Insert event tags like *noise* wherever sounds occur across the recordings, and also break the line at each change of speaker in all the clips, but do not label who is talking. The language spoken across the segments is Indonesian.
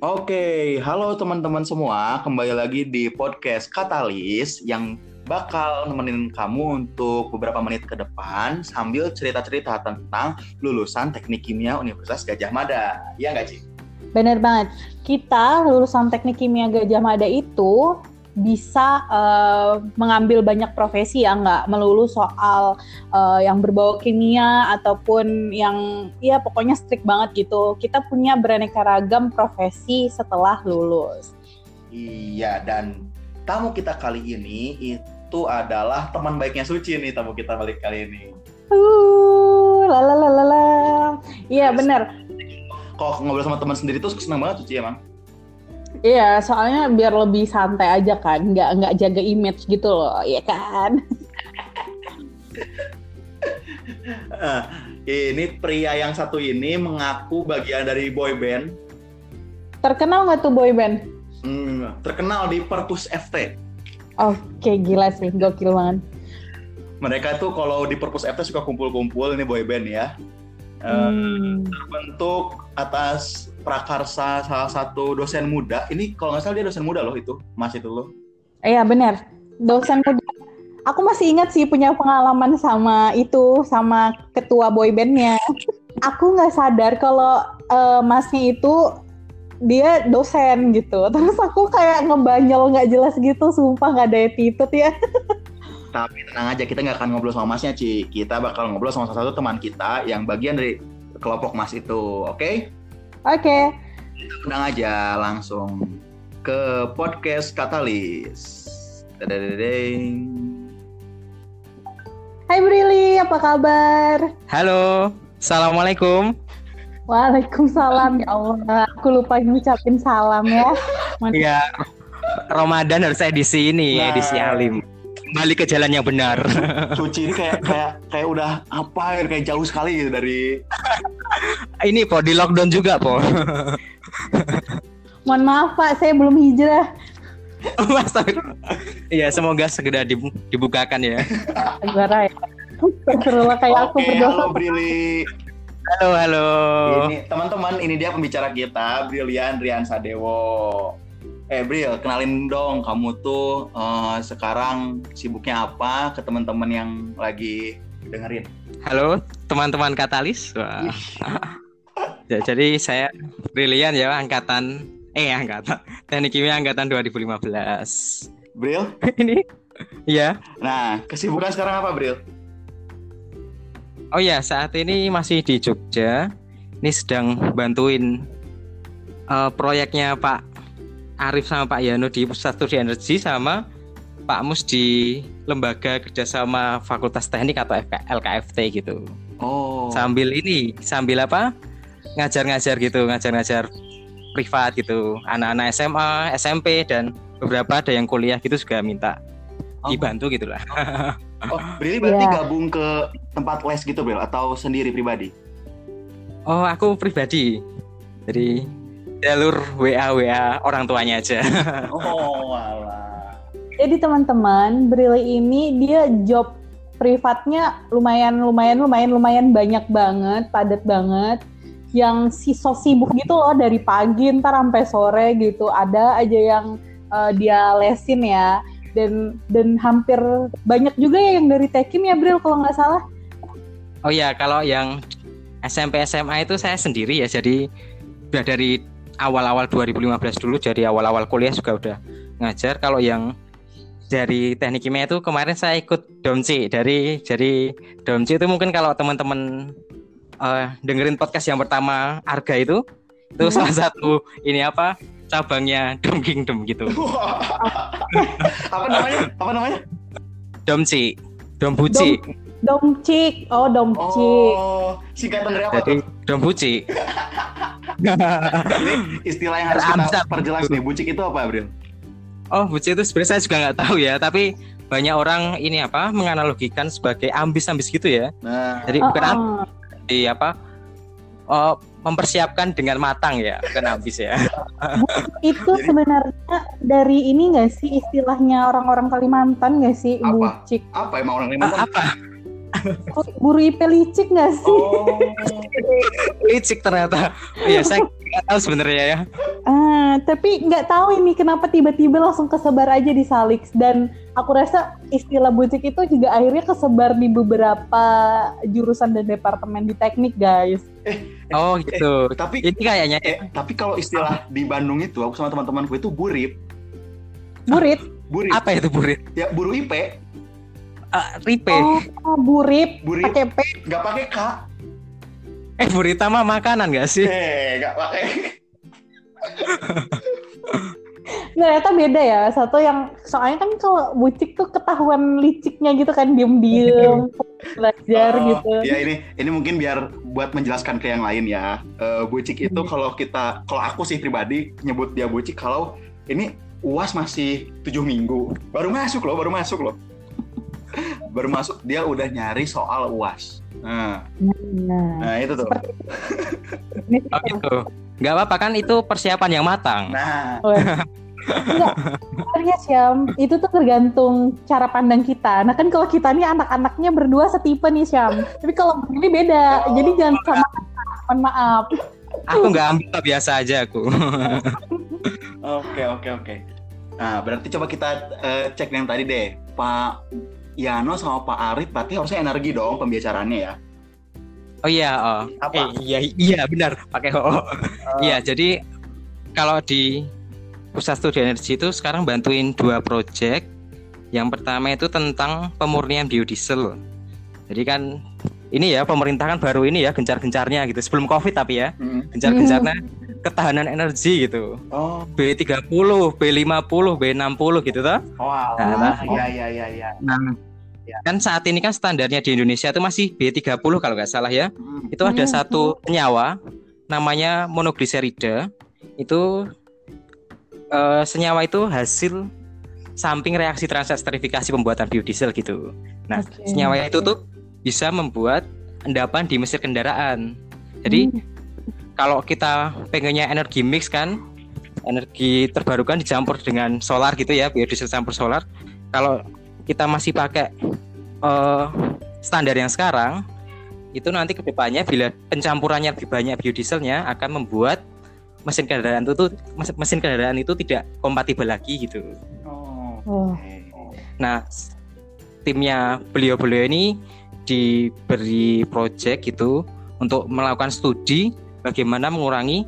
Oke, halo teman-teman semua. Kembali lagi di podcast Katalis yang bakal nemenin kamu untuk beberapa menit ke depan sambil cerita-cerita tentang lulusan Teknik Kimia Universitas Gajah Mada. Iya nggak, Ci?
Bener banget. Kita lulusan Teknik Kimia Gajah Mada itu bisa uh, mengambil banyak profesi ya nggak melulu soal uh, yang berbau kimia ataupun yang ya pokoknya strict banget gitu. Kita punya beraneka ragam profesi setelah lulus.
Iya dan tamu kita kali ini itu adalah teman baiknya Suci nih tamu kita balik kali ini.
Uh lala iya benar
kok ngobrol sama teman sendiri tuh seneng banget Suci emang
Iya, soalnya biar lebih santai aja kan, nggak nggak jaga image gitu loh, ya kan?
uh, *laughs* ini pria yang satu ini mengaku bagian dari boy band.
Terkenal nggak tuh boy band?
Hmm, terkenal di Perpus FT.
Oke, gila sih, gokil banget.
Mereka tuh kalau di Perpus FT suka kumpul-kumpul ini boy band ya. Uh, hmm. Terbentuk atas prakarsa salah satu dosen muda. Ini kalau nggak salah dia dosen muda loh itu, Mas itu loh.
Iya benar, dosen muda. Aku masih ingat sih punya pengalaman sama itu, sama ketua boybandnya. *laughs* Aku nggak sadar kalau uh, masnya itu dia dosen gitu. *laughs* Terus aku kayak ngebanyol nggak jelas gitu, sumpah nggak ada attitude ya. *laughs*
Tapi tenang aja, kita nggak akan ngobrol sama masnya, Ci. Kita bakal ngobrol sama salah satu teman kita yang bagian dari kelompok mas itu, oke? Okay?
Oke. Okay.
Undang aja langsung ke podcast Katalis. Dadadadeng.
Hai Brili, apa kabar?
Halo, Assalamualaikum.
Waalaikumsalam ya Allah. Aku lupa ngucapin salam ya.
Iya. Ramadan harus edisi ini, nah. edisi alim kembali ke jalan yang benar. *laughs*
Suci ini kayak kayak kayak udah apa ya kayak jauh sekali gitu dari *laughs*
ini po di lockdown juga po. *laughs*
Mohon maaf Pak, saya belum hijrah.
Mas, iya semoga segera dibukakan ya.
Segera ya. Terlalu kayak aku berdoa.
Halo Brili.
Halo halo.
Ini teman-teman ini dia pembicara kita Brilian Rian Sadewo. Eh Bril, kenalin dong kamu tuh uh, sekarang sibuknya apa ke teman-teman yang lagi dengerin?
Halo teman-teman Katalis. ya, *laughs* jadi saya Brilian ya angkatan eh angkatan Teknik Kimia angkatan 2015.
Bril? *laughs*
Ini Iya.
Nah, kesibukan sekarang apa, Bril?
Oh ya, saat ini masih di Jogja. Ini sedang bantuin uh, proyeknya Pak Arif sama Pak Yano di Pusat Studi Energi sama Pak Mus di Lembaga Kerjasama Fakultas Teknik atau LKFT gitu.
Oh.
Sambil ini, sambil apa? Ngajar-ngajar gitu, ngajar-ngajar privat gitu. Anak-anak SMA, SMP dan beberapa ada yang kuliah gitu juga minta oh. dibantu gitulah.
oh, Brili berarti yeah. gabung ke tempat les gitu, Bel, atau sendiri pribadi?
Oh, aku pribadi. Jadi jalur WA WA orang tuanya aja. *laughs*
oh, alah.
Jadi teman-teman, Brili ini dia job privatnya lumayan lumayan lumayan lumayan banyak banget, padat banget. Yang si so sibuk gitu loh dari pagi ntar sampai sore gitu. Ada aja yang uh, dia lesin ya. Dan dan hampir banyak juga ya yang dari Tekim ya Bril kalau nggak salah.
Oh ya, kalau yang SMP SMA itu saya sendiri ya. Jadi udah dari awal-awal 2015 dulu jadi awal-awal kuliah juga udah ngajar kalau yang dari teknik kimia itu kemarin saya ikut domci dari jadi domci itu mungkin kalau teman-teman uh, dengerin podcast yang pertama Arga itu itu hmm. salah satu ini apa cabangnya Dom Kingdom gitu. *laughs*
apa namanya? Apa namanya?
Domci, Dombuci.
Dom, Domcik. Oh, Domcik.
Oh, singkatan dari apa
Jadi, tuh? Dombuci.
Ini istilah yang harus kita perjelas nih. Bucik itu apa, Bril?
Oh, bucik itu sebenarnya saya juga nggak tahu ya, tapi banyak orang ini apa menganalogikan sebagai ambis-ambis gitu ya. Nah. Jadi bukan uh -uh. di apa oh, mempersiapkan dengan matang ya, bukan ambis ya.
itu sebenarnya dari ini nggak sih istilahnya orang-orang Kalimantan nggak sih
apa?
bucik?
Apa emang orang Kalimantan?
apa?
Guru IP licik nggak sih?
Oh.
licik ternyata. Iya, saya nggak tahu sebenarnya ya.
Ah, tapi nggak tahu ini kenapa tiba-tiba langsung kesebar aja di Salix dan aku rasa istilah bucik itu juga akhirnya kesebar di beberapa jurusan dan departemen di teknik guys.
Oh gitu.
Tapi
Ini kayaknya
eh, tapi kalau istilah di Bandung itu aku sama teman-temanku itu burip,
Burit,
burip.
apa itu burit?
Ya buru IP,
Ah, ripe.
oh burip,
burip
pakai P.
nggak pakai K.
Eh burita mah makanan gak sih?
Eh, nggak pakai. *laughs*
Ternyata beda ya. Satu yang soalnya kan kalau bucik tuh ketahuan liciknya gitu kan diem-diem *laughs* belajar
Oh,
gitu.
Ya ini ini mungkin biar buat menjelaskan ke yang lain ya. Eh, bucik itu kalau kita kalau aku sih pribadi nyebut dia bucik kalau ini uas masih tujuh minggu baru masuk loh baru masuk loh baru masuk dia udah nyari soal uas. Nah,
Nah,
nah itu tuh.
ini *laughs*
Oh gitu. Gak apa-apa kan itu persiapan yang matang.
Nah,
Enggak, sebenarnya Syam, itu tuh tergantung cara pandang kita. Nah kan kalau kita nih anak-anaknya berdua setipe nih Syam. Tapi kalau begini beda.
Oh.
Jadi jangan sama mohon maaf.
Aku nggak ambil biasa aja aku.
Oke oke oke. Nah berarti coba kita eh, cek yang tadi deh, Pak Yano sama Pak Arif berarti harusnya energi dong pembicaraannya ya.
Oh iya, oh.
Apa?
Eh, iya iya benar pakai oh. Iya, jadi kalau di Pusat Studi Energi itu sekarang bantuin dua proyek. Yang pertama itu tentang pemurnian biodiesel. Jadi kan ini ya pemerintah kan baru ini ya gencar-gencarnya gitu sebelum Covid tapi ya,
Hmm.
gencar-gencarnya ketahanan energi gitu.
Oh,
B30, B50, B60 gitu toh.
wow.
Nah,
Iya iya iya iya.
Nah,
Ya.
kan saat ini kan standarnya di Indonesia itu masih B30 kalau nggak salah ya.
Hmm.
Itu ada
Hmm.
satu senyawa namanya monogliserida. Itu eh, senyawa itu hasil samping reaksi transesterifikasi pembuatan biodiesel gitu. Nah,
Oke.
senyawa itu tuh bisa membuat endapan di mesin kendaraan. Jadi
Hmm.
Kalau kita pengennya energi mix kan energi terbarukan dicampur dengan solar gitu ya biodiesel campur solar kalau kita masih pakai eh, standar yang sekarang itu nanti ke depannya bila pencampurannya lebih banyak biodieselnya akan membuat mesin kendaraan itu mesin kendaraan itu tidak kompatibel lagi gitu
Oh.
Oh.
Nah, timnya beliau-beliau ini diberi project gitu untuk melakukan studi bagaimana mengurangi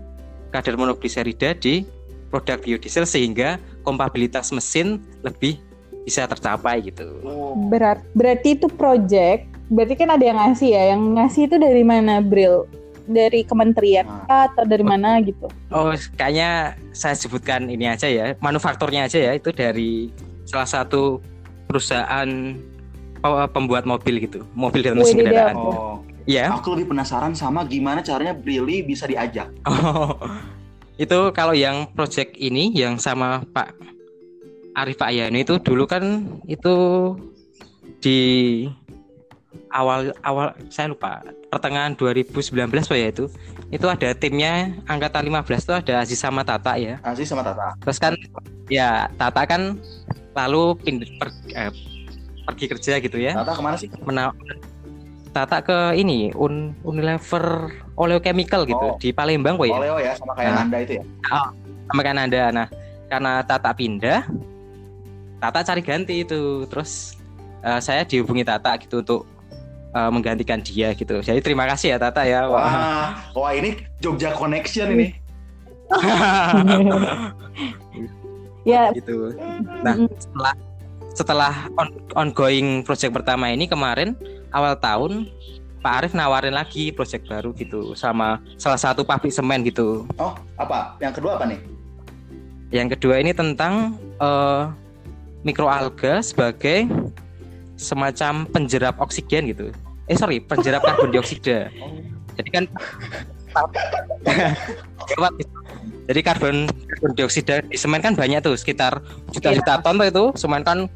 kadar monogliserida di produk biodiesel sehingga kompatibilitas mesin lebih bisa tercapai gitu.
Oh.
Berat, berarti itu project. Berarti kan ada yang ngasih ya. Yang ngasih itu dari mana, Bril? Dari kementerian
Nah.
atau dari mana gitu?
Oh, kayaknya saya sebutkan ini aja ya, manufakturnya aja ya, itu dari salah satu perusahaan pe- pembuat mobil gitu, mobil dan mesin
Wih, dia-
kendaraan.
Oh.
Ya.
Aku lebih penasaran sama gimana caranya Brili bisa diajak. *laughs*
Oh, itu kalau yang project ini yang sama Pak Arif Ayano itu dulu kan itu di awal awal saya lupa pertengahan 2019 Pak ya itu itu ada timnya angkatan 15 itu ada Aziz sama Tata ya
Aziz sama Tata.
terus kan ya Tata kan lalu pindah per- eh, pergi kerja gitu ya
Tata ke mana sih?
mena- Tata ke ini Un Unilever Oleochemical gitu
Oh.
di Palembang Pak ya
Oleo ya sama kayak
Nah.
Nanda itu ya.
sama kan Anda. Nah, karena Tata pindah, Tata cari ganti itu. Terus eh, saya dihubungi Tata gitu untuk eh, menggantikan dia gitu. Jadi terima kasih ya Tata ya. Wah.
Wah, wah ini Jogja Connection ini. *laughs*
Ya,
gitu. Nah, setelah setelah on- ongoing project pertama ini kemarin awal tahun Pak Arif nawarin lagi project baru gitu sama salah satu pabrik semen gitu.
Oh, apa? Yang kedua apa nih?
Yang kedua ini tentang eh, mikroalga sebagai semacam penjerap oksigen gitu. Eh sorry, penjerap karbon dioksida. Jadi kan jadi karbon, karbon dioksida di semen kan banyak tuh sekitar juta-juta ton tuh itu semen kan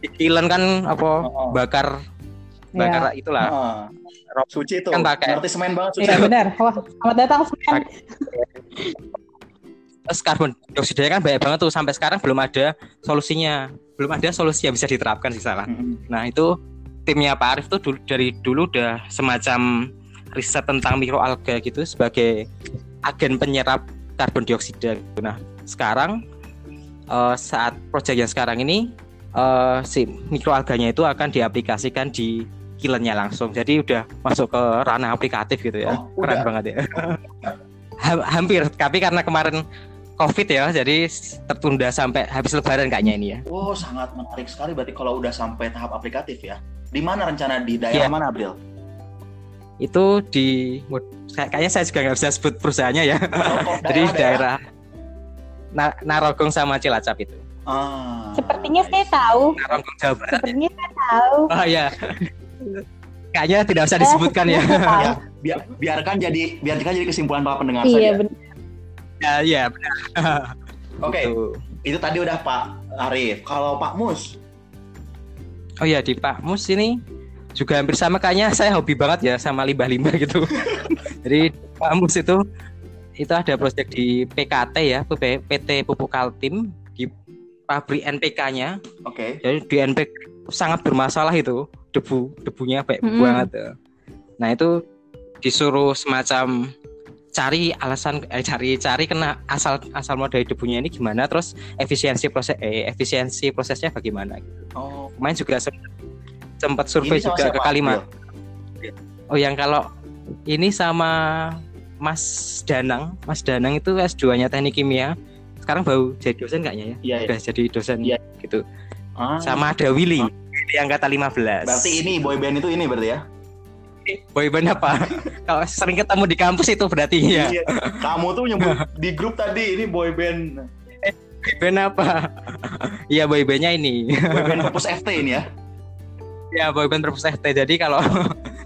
dikilen kan apa
Oh, oh.
bakar bakar itulah
Ah. Suci tuh.
Kan pakai.
Ngerti semen banget Suci.
Iya benar. Wah, selamat datang Sven.
terus karbon dioksida kan banyak banget tuh sampai sekarang belum ada solusinya belum ada solusi yang bisa diterapkan sih salah
Mm-mm.
Nah itu timnya Pak Arif tuh dulu, dari dulu udah semacam riset tentang mikroalga gitu sebagai agen penyerap karbon dioksida. Nah, sekarang uh, saat proyek yang sekarang ini uh, si mikroalganya itu akan diaplikasikan di kilennya langsung. Jadi udah masuk ke ranah aplikatif gitu ya.
Oh,
Keren
udah.
banget ya. Ha- Hampir, tapi karena kemarin COVID ya, jadi tertunda sampai habis lebaran kayaknya ini ya.
Oh, sangat menarik sekali berarti kalau udah sampai tahap aplikatif ya. Di mana rencana di daerah
Iya.
mana, Bril?
Itu di kayak- kayaknya saya juga nggak bisa sebut perusahaannya ya.
Oh, *laughs*
Jadi daerah Na- Narogong sama Cilacap itu.
Ah,
Sepertinya saya tahu.
Narogong Jawa Barat.
Sepertinya saya tahu.
Oh ya. Kayaknya tidak usah disebutkan ya.
Tahu. *laughs*
Ya, biar, biarkan jadi biarkan jadi kesimpulan para pendengar
Iya
saja.
Ya, ya benar. *laughs*
Oke,
Gitu.
itu tadi udah Pak Arif. Kalau Pak Mus,
Oh ya di Pak Mus ini juga hampir sama kayaknya saya hobi banget ya sama limbah-limbah gitu. *laughs* Jadi Pak Mus itu itu ada proyek di PKT ya, PT Pupuk Kaltim di pabrik NPK-nya.
oke.
Jadi di NPK sangat bermasalah itu debu debunya baik
Mm-mm.
banget. ya. Nah itu disuruh semacam cari alasan eh, cari cari kena asal asal mau dari debunya ini gimana terus efisiensi proses eh, efisiensi prosesnya bagaimana
Oh,
kemarin juga sempat, sempat survei juga
siapa,
ke Kalimantan
Bril?
oh yang kalau ini sama Mas Danang Mas Danang itu S2 nya teknik kimia sekarang baru jadi dosen kayaknya ya
Iya, iya.
udah jadi dosen
Iya.
gitu
Ah,
sama ada Willy di angkatan 15
berarti ini boyband itu ini berarti ya?
boyband apa? *laughs* Kalau sering ketemu di kampus itu berarti ya.
Iya. Kamu tuh nyebut *laughs* di grup tadi ini boyband
boyband apa? *laughs* Iya boybandnya ini.
Boyband Purpose FT ini ya.
ya boyband Perpus FT jadi kalau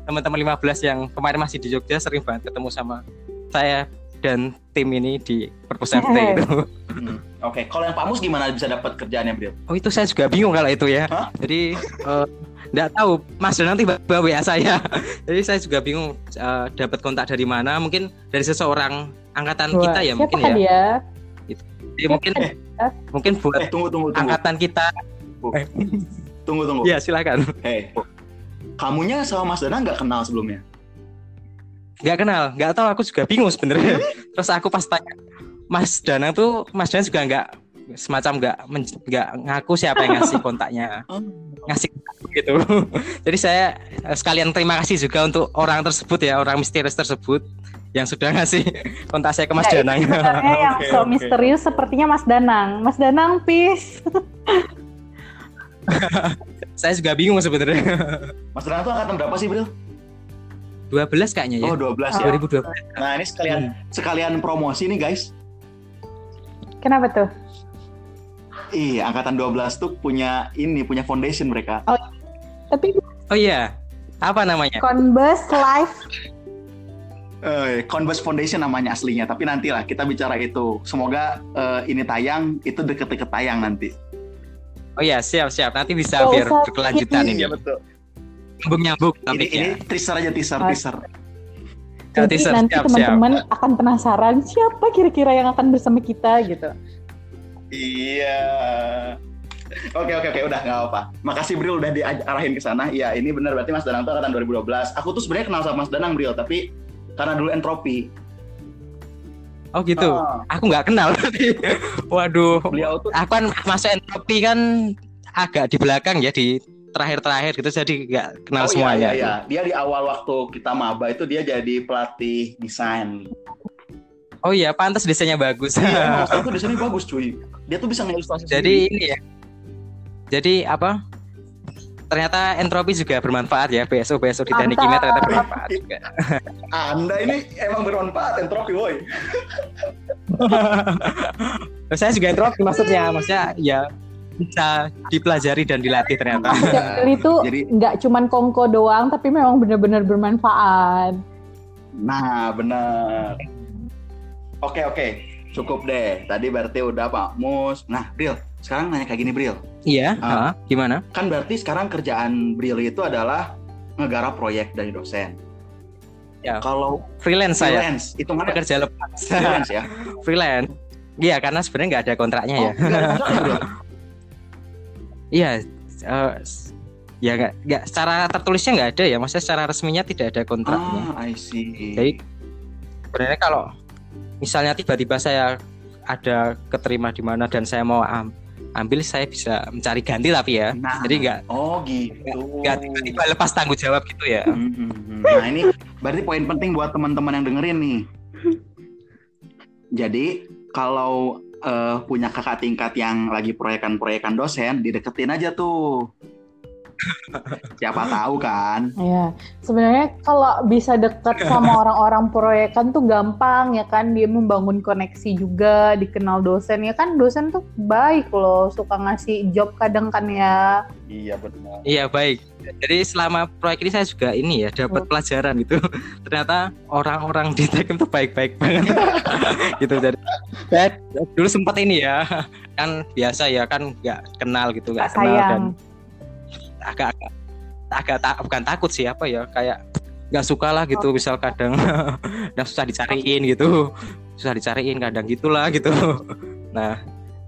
teman-teman 15 yang kemarin masih di Jogja sering banget ketemu sama saya dan tim ini di Perpus FT itu
Hmm, Oke, kalau yang Pak Mus gimana bisa dapat kerjaannya, Bril?
oh itu saya juga bingung kalau itu ya
Hah?
jadi eh, nggak tahu Mas Danang tiba-tiba WA saya *laughs* jadi saya juga bingung eh, dapat kontak dari mana mungkin dari seseorang angkatan
Wah,
kita ya
siapa
mungkin ya
dia?
Jadi mungkin mungkin buat
Eh, tunggu tunggu tunggu.
angkatan kita
Tunggu tunggu.
ya silakan
Hei. Kamunya sama Mas Danang nggak kenal sebelumnya?
Nggak kenal nggak tahu aku juga bingung sebenarnya terus aku pas tanya Mas Danang tuh Mas Danang juga nggak semacam nggak nggak ngaku siapa yang ngasih *laughs* kontaknya
Oh.
ngasih gitu *laughs* jadi saya eh, sekalian terima kasih juga untuk orang tersebut ya orang misterius tersebut yang sudah ngasih *laughs* kontak saya ke Mas
Ya,
Danang
yang
Oke,
so
oke.
misterius sepertinya Mas Danang. Mas Danang, peace.
saya juga bingung sebenarnya
Mas Danang tuh angkatan berapa sih, Bril?
12 kayaknya ya
Oh, 12 ya.
2012
Nah, ini sekalian sekalian promosi nih, guys.
Kenapa tuh?
Iya, angkatan 12 tuh punya ini, punya foundation mereka.
Tapi
oh iya apa namanya
Converse Live
Eh, Converse Foundation namanya aslinya, tapi nantilah kita bicara itu. Semoga eh, ini tayang, itu deket-deket tayang nanti.
oh iya siap siap nanti bisa
Nggak
biar berkelanjutan ini
Iya, betul.
Nyambung nyambung
Ini,
topiknya
ini teaser aja, teaser,
Ah.
teaser.
Ya,
Jadi
teaser,
nanti teman-teman akan penasaran siapa kira-kira yang akan bersama kita gitu.
Iya. Oke oke oke udah nggak apa. Makasih Bril udah diarahin ke sana. Iya ini benar berarti Mas Danang tuh angkatan 2012. Aku tuh sebenarnya kenal sama Mas Danang Bril tapi karena dulu entropi.
oh gitu
Ah,
aku nggak kenal *laughs* waduh
beliau tuh
aku kan masuk entropi kan agak di belakang ya di terakhir-terakhir gitu jadi nggak kenal
oh,
semuanya
Iya, iya, iya. Dia di awal waktu kita maba itu dia jadi pelatih desain.
oh iya pantas desainnya bagus
Iya, *laughs* tuh desainnya bagus cuy. Dia tuh bisa ngilustrasi
jadi
sendiri.
ini ya jadi apa ternyata entropi juga bermanfaat ya BSO BSO di teknik kimia ternyata bermanfaat juga *laughs*
Anda ini emang bermanfaat entropi woi. *laughs*
saya juga entropi maksudnya maksudnya ya bisa dipelajari dan dilatih ternyata
Jadi itu nggak cuman kongko doang, tapi memang benar-benar bermanfaat.
nah benar. Oke oke cukup deh. Tadi berarti udah Pak Mus. Nah Bril sekarang nanya kayak gini Bril.
iya
Ah.
ah, gimana
kan berarti sekarang kerjaan Bril itu adalah ngegarap proyek dari dosen.
Ya.
Kalau
freelance saya
freelance itu mana
pekerja lepas
freelance ya? *laughs*
freelance iya karena sebenarnya nggak ada kontraknya
Oh,
ya
ada kontraknya, *laughs* Bril?
Iya, s- ya nggak nggak secara tertulisnya nggak ada ya maksudnya secara resminya tidak ada kontraknya
Ah, I see.
Jadi sebenarnya kalau misalnya tiba-tiba saya ada keterima di mana dan saya mau am- ambil saya bisa mencari ganti tapi ya.
Nah,
Jadi nggak
Oh gitu.
nggak tiba-tiba lepas tanggung jawab gitu ya.
Hmm, hmm, hmm. Nah ini berarti poin penting buat teman-teman yang dengerin nih. Jadi kalau eh, punya kakak tingkat yang lagi proyekan-proyekan dosen, dideketin aja tuh. Siapa tahu kan?
Iya, sebenarnya kalau bisa deket sama orang-orang proyekan tuh gampang ya kan dia membangun koneksi juga, dikenal dosen ya kan dosen tuh baik loh, suka ngasih job kadang kan ya.
Iya benar.
Iya baik. Jadi selama proyek ini saya juga ini ya dapat pelajaran gitu. *laughs* Ternyata orang-orang di Tekem itu baik-baik banget. *laughs* gitu jadi saya dulu sempat ini ya *laughs* kan biasa ya kan nggak kenal gitu nggak kenal dan
sayang.
Agak agak agak tak bukan takut sih apa ya kayak nggak suka lah gitu misal kadang *laughs* dan susah dicariin gitu susah dicariin kadang gitulah gitu nah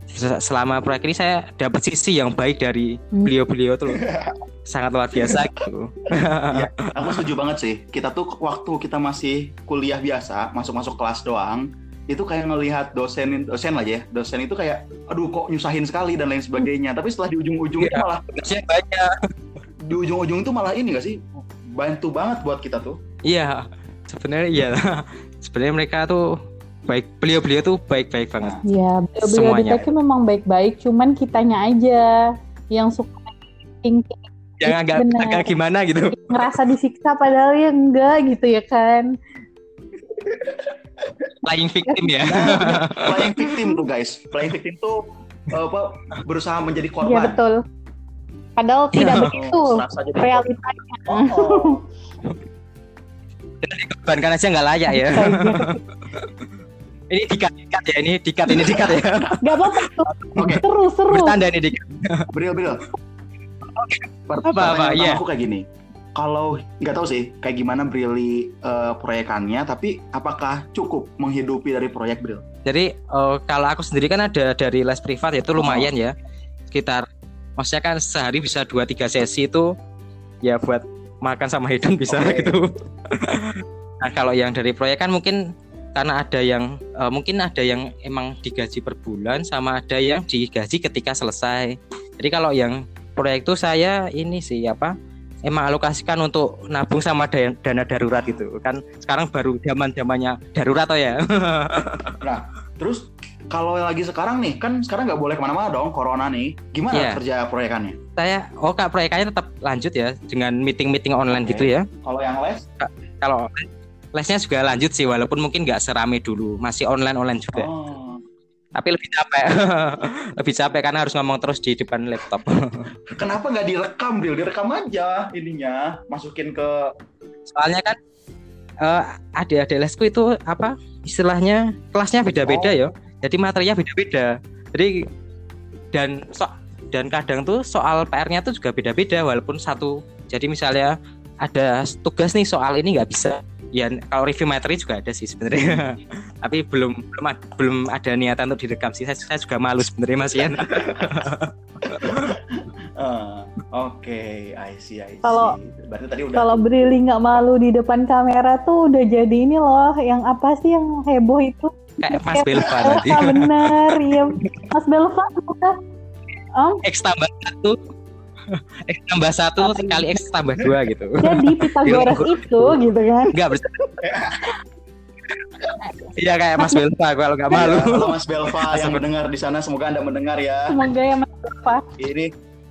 se- selama proyek ini saya dapat sisi yang baik dari
Hmm.
beliau-beliau tuh loh. *laughs* sangat luar biasa gitu
Aku setuju banget sih. Kita tuh waktu kita masih kuliah biasa, masuk-masuk kelas doang, itu kayak ngelihat dosen dosen lah ya. Dosen itu kayak aduh kok nyusahin sekali dan lain sebagainya. Tapi setelah di ujung-ujung itu
Iya.
malah
banyak *laughs*
di ujung-ujung itu malah ini gak sih? Bantu banget buat kita tuh.
iya sebenarnya iya *laughs* sebenarnya mereka tuh baik beliau-beliau tuh baik-baik banget
Ya, beliau-beliau di memang baik-baik, cuman kitanya aja yang suka thinking
yang agak
Bener.
agak gimana gitu
ngerasa disiksa padahal ya enggak gitu ya kan. *laughs*
playing victim ya
Nah, playing victim tuh guys. Playing victim tuh eh, apa berusaha menjadi
Iya
korban.
betul. Padahal tidak
Oh,
begitu realitanya.
korban. Oh.
dikorbankan aja nggak layak ya ini dikat dikat ya ini dikat ini dikat ya
Gak apa-apa tuh.
Oke.
Seru seru.
bertanda ini dikat
Bril, Bril. Per-
Apa, apa, iya.
Aku kayak gini. Kalau nggak tahu sih kayak gimana Brili eh, proyekannya, tapi apakah cukup menghidupi dari proyek Bril?
jadi eh, kalau aku sendiri kan ada dari les privat itu lumayan ya sekitar maksudnya kan sehari bisa dua tiga sesi itu ya buat makan sama hidung bisa
Oke.
gitu *laughs* nah kalau yang dari proyek kan mungkin karena ada yang eh, mungkin ada yang emang digaji per bulan sama ada yang digaji ketika selesai jadi kalau yang proyek itu saya ini sih apa emang alokasikan untuk nabung sama dana, dana darurat gitu kan sekarang baru zaman zamannya darurat oh ya *laughs*
Terus kalau lagi sekarang nih, kan sekarang nggak boleh ke mana-mana dong, corona nih. Gimana
Iya.
kerja proyekannya?
saya oh kak proyekannya tetap lanjut ya dengan meeting meeting online
Oke.
gitu ya
Kalau yang les?
kalau lesnya juga lanjut sih walaupun mungkin nggak serame dulu masih online online juga
Oh.
Tapi lebih capek. *laughs* Lebih capek karena harus ngomong terus di depan laptop. *laughs*
Kenapa nggak direkam, Bril? Direkam aja ininya, masukin ke
soalnya kan eh adik-adik lesku itu apa istilahnya kelasnya beda-beda ya. Jadi materinya beda-beda. Jadi dan so dan kadang tuh soal PR-nya tuh juga beda-beda walaupun satu. Jadi misalnya ada tugas nih soal ini nggak bisa ya kalau review materi juga ada sih sebenarnya *laughs* tapi belum belum ad- belum ada niatan untuk direkam sih saya, saya juga malu sebenarnya mas Ian
Eh, *laughs* Oke, I see, I see.
Kalau-
berarti tadi udah
Kalau Brili nggak malu di depan kamera tuh udah jadi ini loh, yang apa sih yang heboh itu?
kayak Mas Belva *laughs* nanti
Belva bener, iya. Mas Belva udah. Om,
X tambah satu X tambah satu sekali X tambah dua gitu
jadi Pitagoras itu gitu kan.
Enggak bersama. Iya kayak Mas Belva kalau nggak malu.
Ya, Halo Mas Belva yang mendengar di sana, semoga Anda mendengar ya.
Semoga ya Mas Belva.
Ini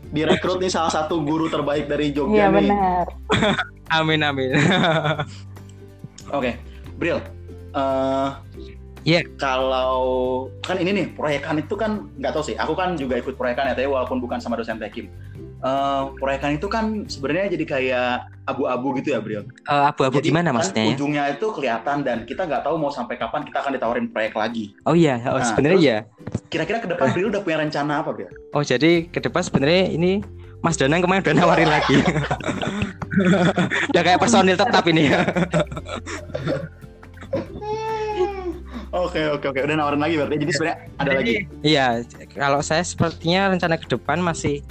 direkrut nih salah satu guru terbaik dari
Iya
Jogja nih.
benar. *laughs*
Amin amin.
Oke, Bril. eh
Iya.
Kalau kan ini nih proyekan itu kan nggak tahu sih. Aku kan juga ikut proyekan ya, tapi walaupun bukan sama dosen Tekim. Eh proyekan itu kan sebenarnya jadi kayak abu-abu gitu ya, Bril.
Eh, Abu-abu
Jadi
gimana
kan
maksudnya ya?
Ujungnya itu kelihatan dan kita nggak tahu mau sampai kapan kita akan ditawarin proyek lagi.
Oh iya, oh,
Nah,
sebenarnya iya.
Kira-kira ke depan Bril udah punya rencana apa, Bril?
Oh jadi ke depan sebenarnya ini Mas Danang kemarin udah nawarin lagi. *laughs* udah kayak personil tetap ini ya. *laughs*
Oke, oke, oke. Udah nawarin lagi berarti. Jadi sebenarnya ada lagi.
Iya, kalau saya sepertinya rencana ke depan masih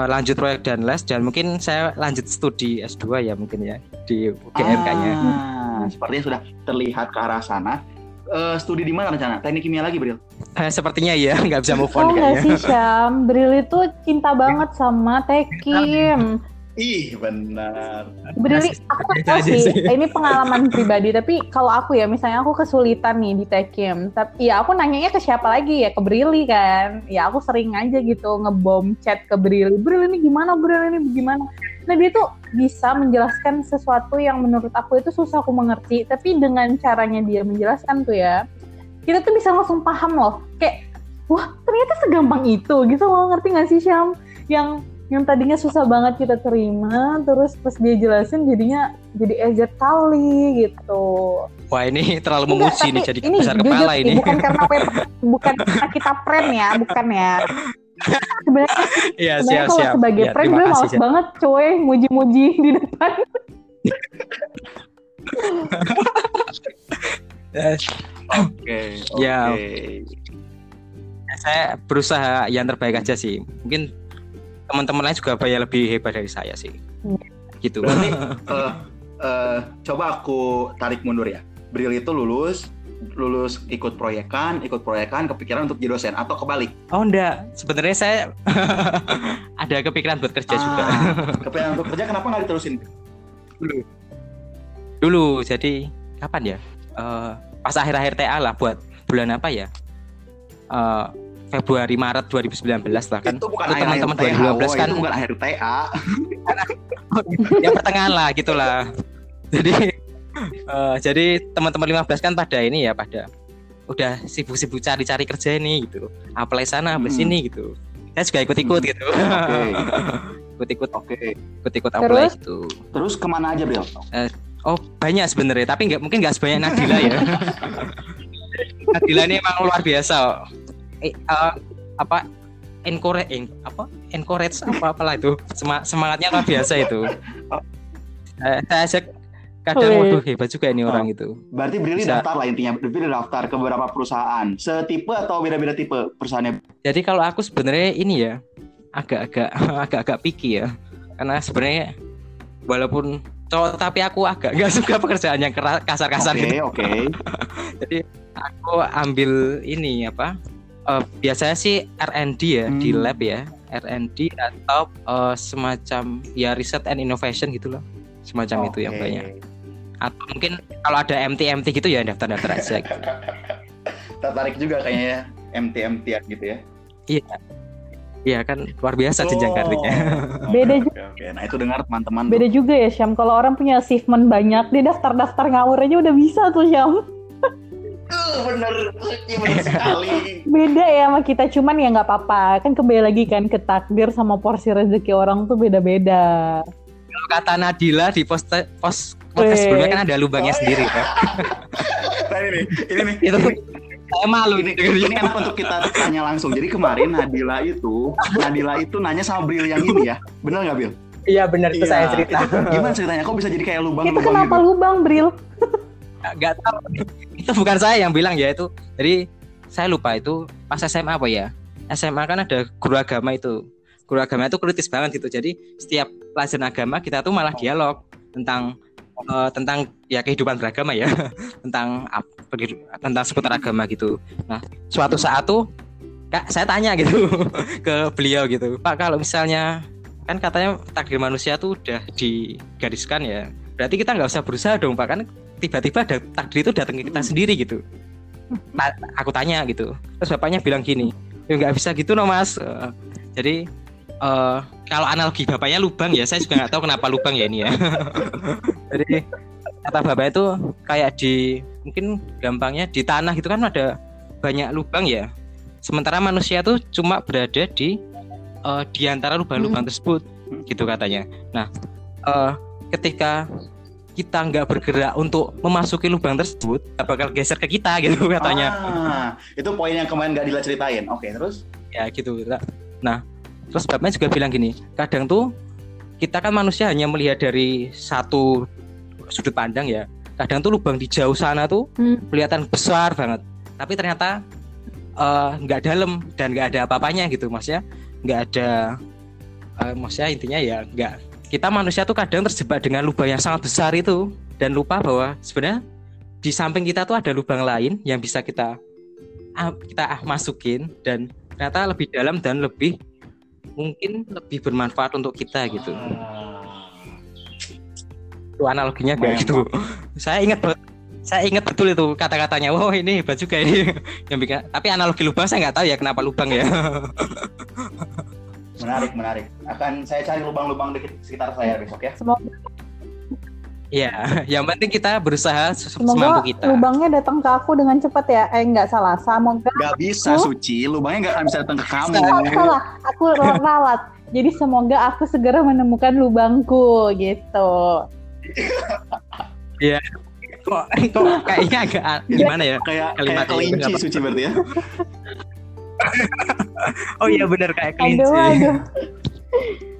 eh, lanjut proyek dan les dan mungkin saya lanjut studi S2 ya mungkin ya di UGM-nya.
Ah, sepertinya sudah terlihat ke arah sana. Eh, studi di mana rencana? Teknik kimia lagi, Bril?
Eh, sepertinya ya *laughs* nggak bisa move
Oh
on
nggak
kayaknya.
sih Syam, Bril itu cinta banget sama Tekim.
Ih, benar.
Masih
aku nggak sih,
sih.
ini pengalaman pribadi. Tapi kalau aku ya, misalnya aku kesulitan nih di Tekim, tapi ya aku nanyanya ke siapa lagi ya? Ke Brili kan. Ya aku sering aja gitu ngebom chat ke Brili. Bril ini gimana? Bril ini gimana? Nah dia tuh bisa menjelaskan sesuatu yang menurut aku itu susah aku mengerti. Tapi dengan caranya dia menjelaskan tuh ya, kita tuh bisa langsung paham loh. Kayak, wah ternyata segampang itu gitu loh. Ngerti gak sih Syam? Yang yang tadinya susah banget kita terima, terus pas dia jelasin jadinya jadi ejet kali gitu.
Wah ini terlalu memuji nih jadi
ini
besar
jujur
kepala
sih,
ini.
Bukan karena bukan karena kita friend ya, bukan ya. Sebenarnya
Iya
sebenarnya
siap
kalau
siap.
sebagai
Ya,
friend gue males
Syam.
banget cuy muji-muji di depan.
Oke, oke.
Ya. saya berusaha yang terbaik aja sih. Mungkin teman-teman lain juga banyak lebih hebat dari saya sih.
Hmm.
Gitu.
Berarti eh, eh, coba aku tarik mundur ya. Bril itu lulus, lulus ikut proyekan, ikut proyekan, kepikiran untuk jadi dosen atau kebalik?
Oh enggak, sebenarnya saya *laughs* ada kepikiran buat kerja juga.
Ah, *laughs* kepikiran untuk kerja kenapa nggak diterusin?
Dulu, jadi kapan ya? Eh, pas akhir-akhir TA lah buat bulan apa ya? Eh, Februari Maret 2019 lah kan.
itu bukan
teman-teman
TA,
2015
woy,
kan.
Itu bukan akhir TA.
ya pertengahan lah gitulah. Jadi eh, jadi teman-teman 15 kan pada ini ya pada udah sibuk-sibuk cari-cari kerja ini gitu. Apply sana, apply
Hmm.
sini gitu. Saya juga ikut-ikut
Hmm.
gitu.
Oke,
ikut-ikut
oke.
ikut-ikut apply
Terus?
gitu.
Terus ke mana aja, Bril?
Oh banyak sebenarnya, tapi nggak mungkin nggak sebanyak Nadila ya. *laughs* Nadila ini emang luar biasa. Eh, eh, apa encourage en- apa encourage apa apalah itu Sema- semangatnya luar biasa itu. *laughs* Eh, saya ajak kadang waduh hebat juga ini orang itu.
Berarti Bril ini
Bisa.
daftar lah intinya. Bril daftar ke beberapa perusahaan. Setipe atau beda-beda tipe perusahaannya?
Jadi kalau aku sebenarnya ini ya agak-agak *laughs* agak-agak picky ya, karena sebenarnya walaupun cowok tapi aku agak nggak *laughs* suka pekerjaan yang kasar-kasar
Oke,
gitu.
oke.
Jadi aku ambil ini apa? Eh, biasanya sih R&D ya di
Hmm.
lab ya, R&D atau eh, semacam ya research and innovation gitu loh, semacam itu yang banyak. Atau mungkin kalau ada MT-MT gitu ya daftar-daftar aja. Gitu. *laughs*
Tertarik juga kayaknya ya. MT-MT gitu ya.
Iya kan luar biasa jenjang karirnya.
Oh, *laughs*
Beda
oke, oke. Nah itu dengar teman-teman.
Beda juga ya Syam, kalau orang punya achievement banyak, dia daftar-daftar ngawur aja udah bisa tuh Syam.
Eh, bener, iya bener *laughs* sekali.
Beda ya sama kita, cuman ya nggak apa-apa. Kan kembali lagi kan ke takdir sama porsi rezeki orang tuh beda-beda.
Kalau kata Nadila di post post podcast sebelumnya kan ada lubangnya
Oh, iya.
sendiri kan. *laughs*
Nah ini nih, ini nih.
Itu saya malu
ini, ini enak untuk kita tanya langsung. Jadi kemarin Nadila itu, Nadila itu nanya sama Bril yang ini ya. Bener nggak Bril?
Iya benar itu saya cerita.
Itu gimana ceritanya? Kok bisa jadi kayak
Itu
lubang-lubang
kenapa
gitu?
lubang, Bril?
Nggak tahu. *laughs* Itu bukan saya yang bilang ya itu. Jadi saya lupa itu pas SMA apa ya? SMA kan ada guru agama itu. Guru agama itu kritis banget gitu. Jadi setiap pelajaran agama kita tuh malah dialog tentang eh, tentang ya kehidupan beragama ya. *laughs* Tentang tentang seputar agama gitu. Nah suatu saat tuh kak saya tanya gitu *laughs* ke beliau gitu. Pak kalau misalnya kan katanya takdir manusia tuh udah digariskan ya. Berarti kita nggak usah berusaha dong pak. Kan tiba-tiba ada takdir itu datang ke kita sendiri gitu. Ta- aku tanya gitu. Terus bapaknya bilang gini, ya nggak bisa gitu no mas. Eh, jadi eh, kalau analogi bapaknya lubang ya, saya juga nggak tahu kenapa lubang ya ini ya. *laughs* jadi kata bapak itu kayak di mungkin gampangnya di tanah gitu kan ada banyak lubang ya. Sementara manusia tuh cuma berada di eh, di antara lubang-lubang tersebut gitu katanya. Nah, eh, ketika kita nggak bergerak untuk memasuki lubang tersebut, nggak bakal geser ke kita gitu *laughs* katanya.
Ah, itu poin yang kemarin gak Dila ceritain. Oke, terus?
Ya gitu. Nah, terus bapaknya juga bilang gini, kadang tuh kita kan manusia hanya melihat dari satu sudut pandang ya. Kadang tuh lubang di jauh sana tuh
Hmm.
kelihatan besar banget, tapi ternyata eh, nggak dalam dan nggak ada apa-apanya gitu, maksudnya nggak ada eh, maksudnya intinya ya enggak kita manusia tuh kadang terjebak dengan lubang yang sangat besar itu dan lupa bahwa sebenarnya di samping kita tuh ada lubang lain yang bisa kita ah, kita ah, masukin dan ternyata lebih dalam dan lebih mungkin lebih bermanfaat untuk kita gitu.
Ah.
itu analoginya kayak gitu. Saya ingat banget saya ingat betul itu kata-katanya. Wow ini hebat juga ini. *laughs* Yang bikin tapi analogi lubang saya nggak tahu ya kenapa lubang ya *laughs*
Menarik, menarik. Akan saya cari lubang-lubang di sekitar saya besok ya.
Semoga,
Iya, yang penting kita berusaha semampu kita.
lubangnya datang ke aku dengan cepat ya. Eh nggak salah, semoga
Gak bisa,
Aku-
Suci. Lubangnya gak akan bisa datang ke kamu.
salah. Aku ralat. Jadi semoga aku segera menemukan lubangku gitu.
Kok, kok kayaknya agak a- gimana ya?
Kayak
Kalimat
kayak kelinci. Suci berarti ya. *laughs*
Oh iya benar kayak kelinci.
Aduh, aduh.